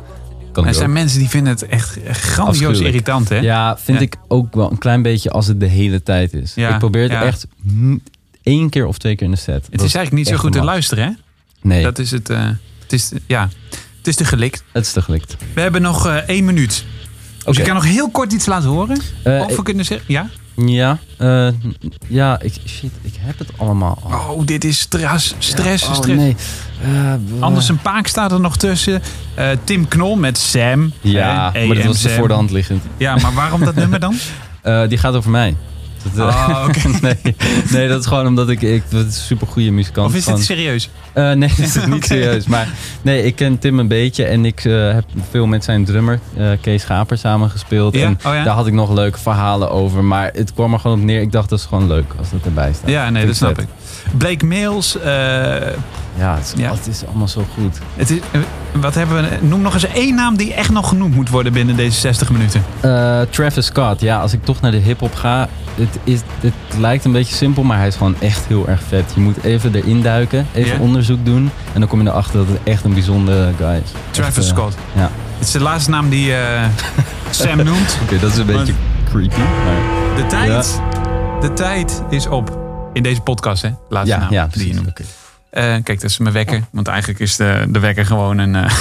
Kan Er zijn ook. mensen die vinden het echt grandioos irritant, hè? Ja, vind Ja. ik ook wel een klein beetje als het de hele tijd is. Ja, ik probeer het ja. echt één keer of twee keer in de set. Het is eigenlijk niet zo goed te luisteren, hè? Nee, Dat is het. eh, het is, ja, het is te gelikt. het is te gelikt. We hebben nog eh, één minuut. Dus Oké. ik kan nog heel kort iets laten horen. Eh, of we kunnen zeggen... Ja? Ja, eh, ja, ik, shit, ik heb het allemaal al. Oh, dit is stress, stress, Oh, stress. nee. Anders een Paak staat er nog tussen. Tim Knol met Sam. Ja, maar dat was voor de hand liggend. Ja, maar waarom dat nummer dan? Die gaat over mij. Dat, eh, Oh, oké. nee, nee, dat is gewoon omdat ik, ik het is super goede muzikant. Of is dit serieus? Eh, nee, dit is niet serieus. Maar nee, ik ken Tim een beetje en ik eh, heb veel met zijn drummer Kees Schaper samen gespeeld. Ja? En Oh ja? daar had ik nog leuke verhalen over. Maar het kwam er gewoon op neer. Ik dacht dat is gewoon leuk als dat erbij staat. Ja, nee, Vind dat snap ik. Blake Mails. Ja, het is, Ja. het is allemaal zo goed. het is, eh, wat hebben we? Noem nog eens één naam die echt nog genoemd moet worden binnen deze 60 minuten. Eh, Travis Scott, ja, als ik toch naar de hip-hop ga. Het, is, het lijkt een beetje simpel, maar hij is gewoon echt heel erg vet. Je moet even erin duiken, even onderzoek doen. En dan kom je erachter dat het echt een bijzondere guy is. Travis Echt, eh, Scott. Ja, Het is de laatste naam die Sam noemt. oké, dat is een beetje creepy. Maar... De tijd, de tijd is op. In deze podcast, hè? Laatste Ja, naam ja, die je noemt. Eh, kijk, dat is mijn wekker. Want eigenlijk is de, de wekker gewoon een, eh,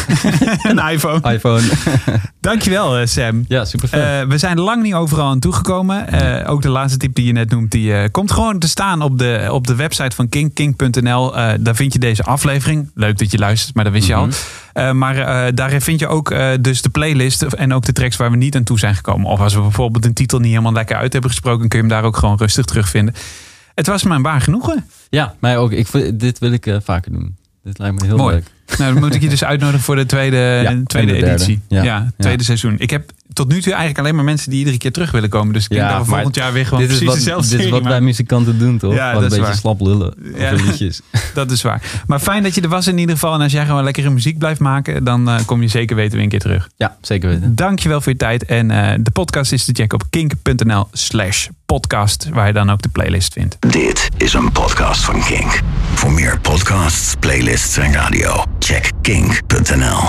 een iPhone. iPhone. Dankjewel, eh, Sam. ja, super. Eh, we zijn lang niet overal aan toegekomen. Ook de laatste tip die je net noemt, die komt gewoon te staan op de, op de website van King, king.nl. Daar vind je deze aflevering. Leuk dat je luistert, maar dat wist je al. Mhm. Maar daarin vind je ook dus de playlist en ook de tracks waar we niet aan toe zijn gekomen. Of als we bijvoorbeeld een titel niet helemaal lekker uit hebben gesproken, kun je hem daar ook gewoon rustig terugvinden. Het was me een waar genoegen. ja, mij ook. Ik, dit wil ik eh, vaker doen. Dit lijkt me heel Mooi. leuk. Nou, dan moet ik je dus uitnodigen voor de tweede, Ja, tweede de editie. Ja, Ja, tweede seizoen. Ik heb tot nu toe eigenlijk alleen maar mensen die iedere keer terug willen komen. Dus ik denk Ja, dat we maar volgend jaar weer gewoon Dit is precies wat, dezelfde dit is wat wij muzikanten doen, toch? Ja, dat een is beetje waar. slap lullen Ja. liedjes. Dat is waar. Maar fijn dat je er was in ieder geval. En als jij gewoon lekkere muziek blijft maken, dan eh, kom je zeker weten weer een keer terug. Ja, zeker weten. Dankjewel voor je tijd. En eh, de podcast is te checken op kink.nl slash podcast. Waar je dan ook de playlist vindt. Dit is een podcast van Kink. Voor meer podcasts, playlists en radio, check kink.nl.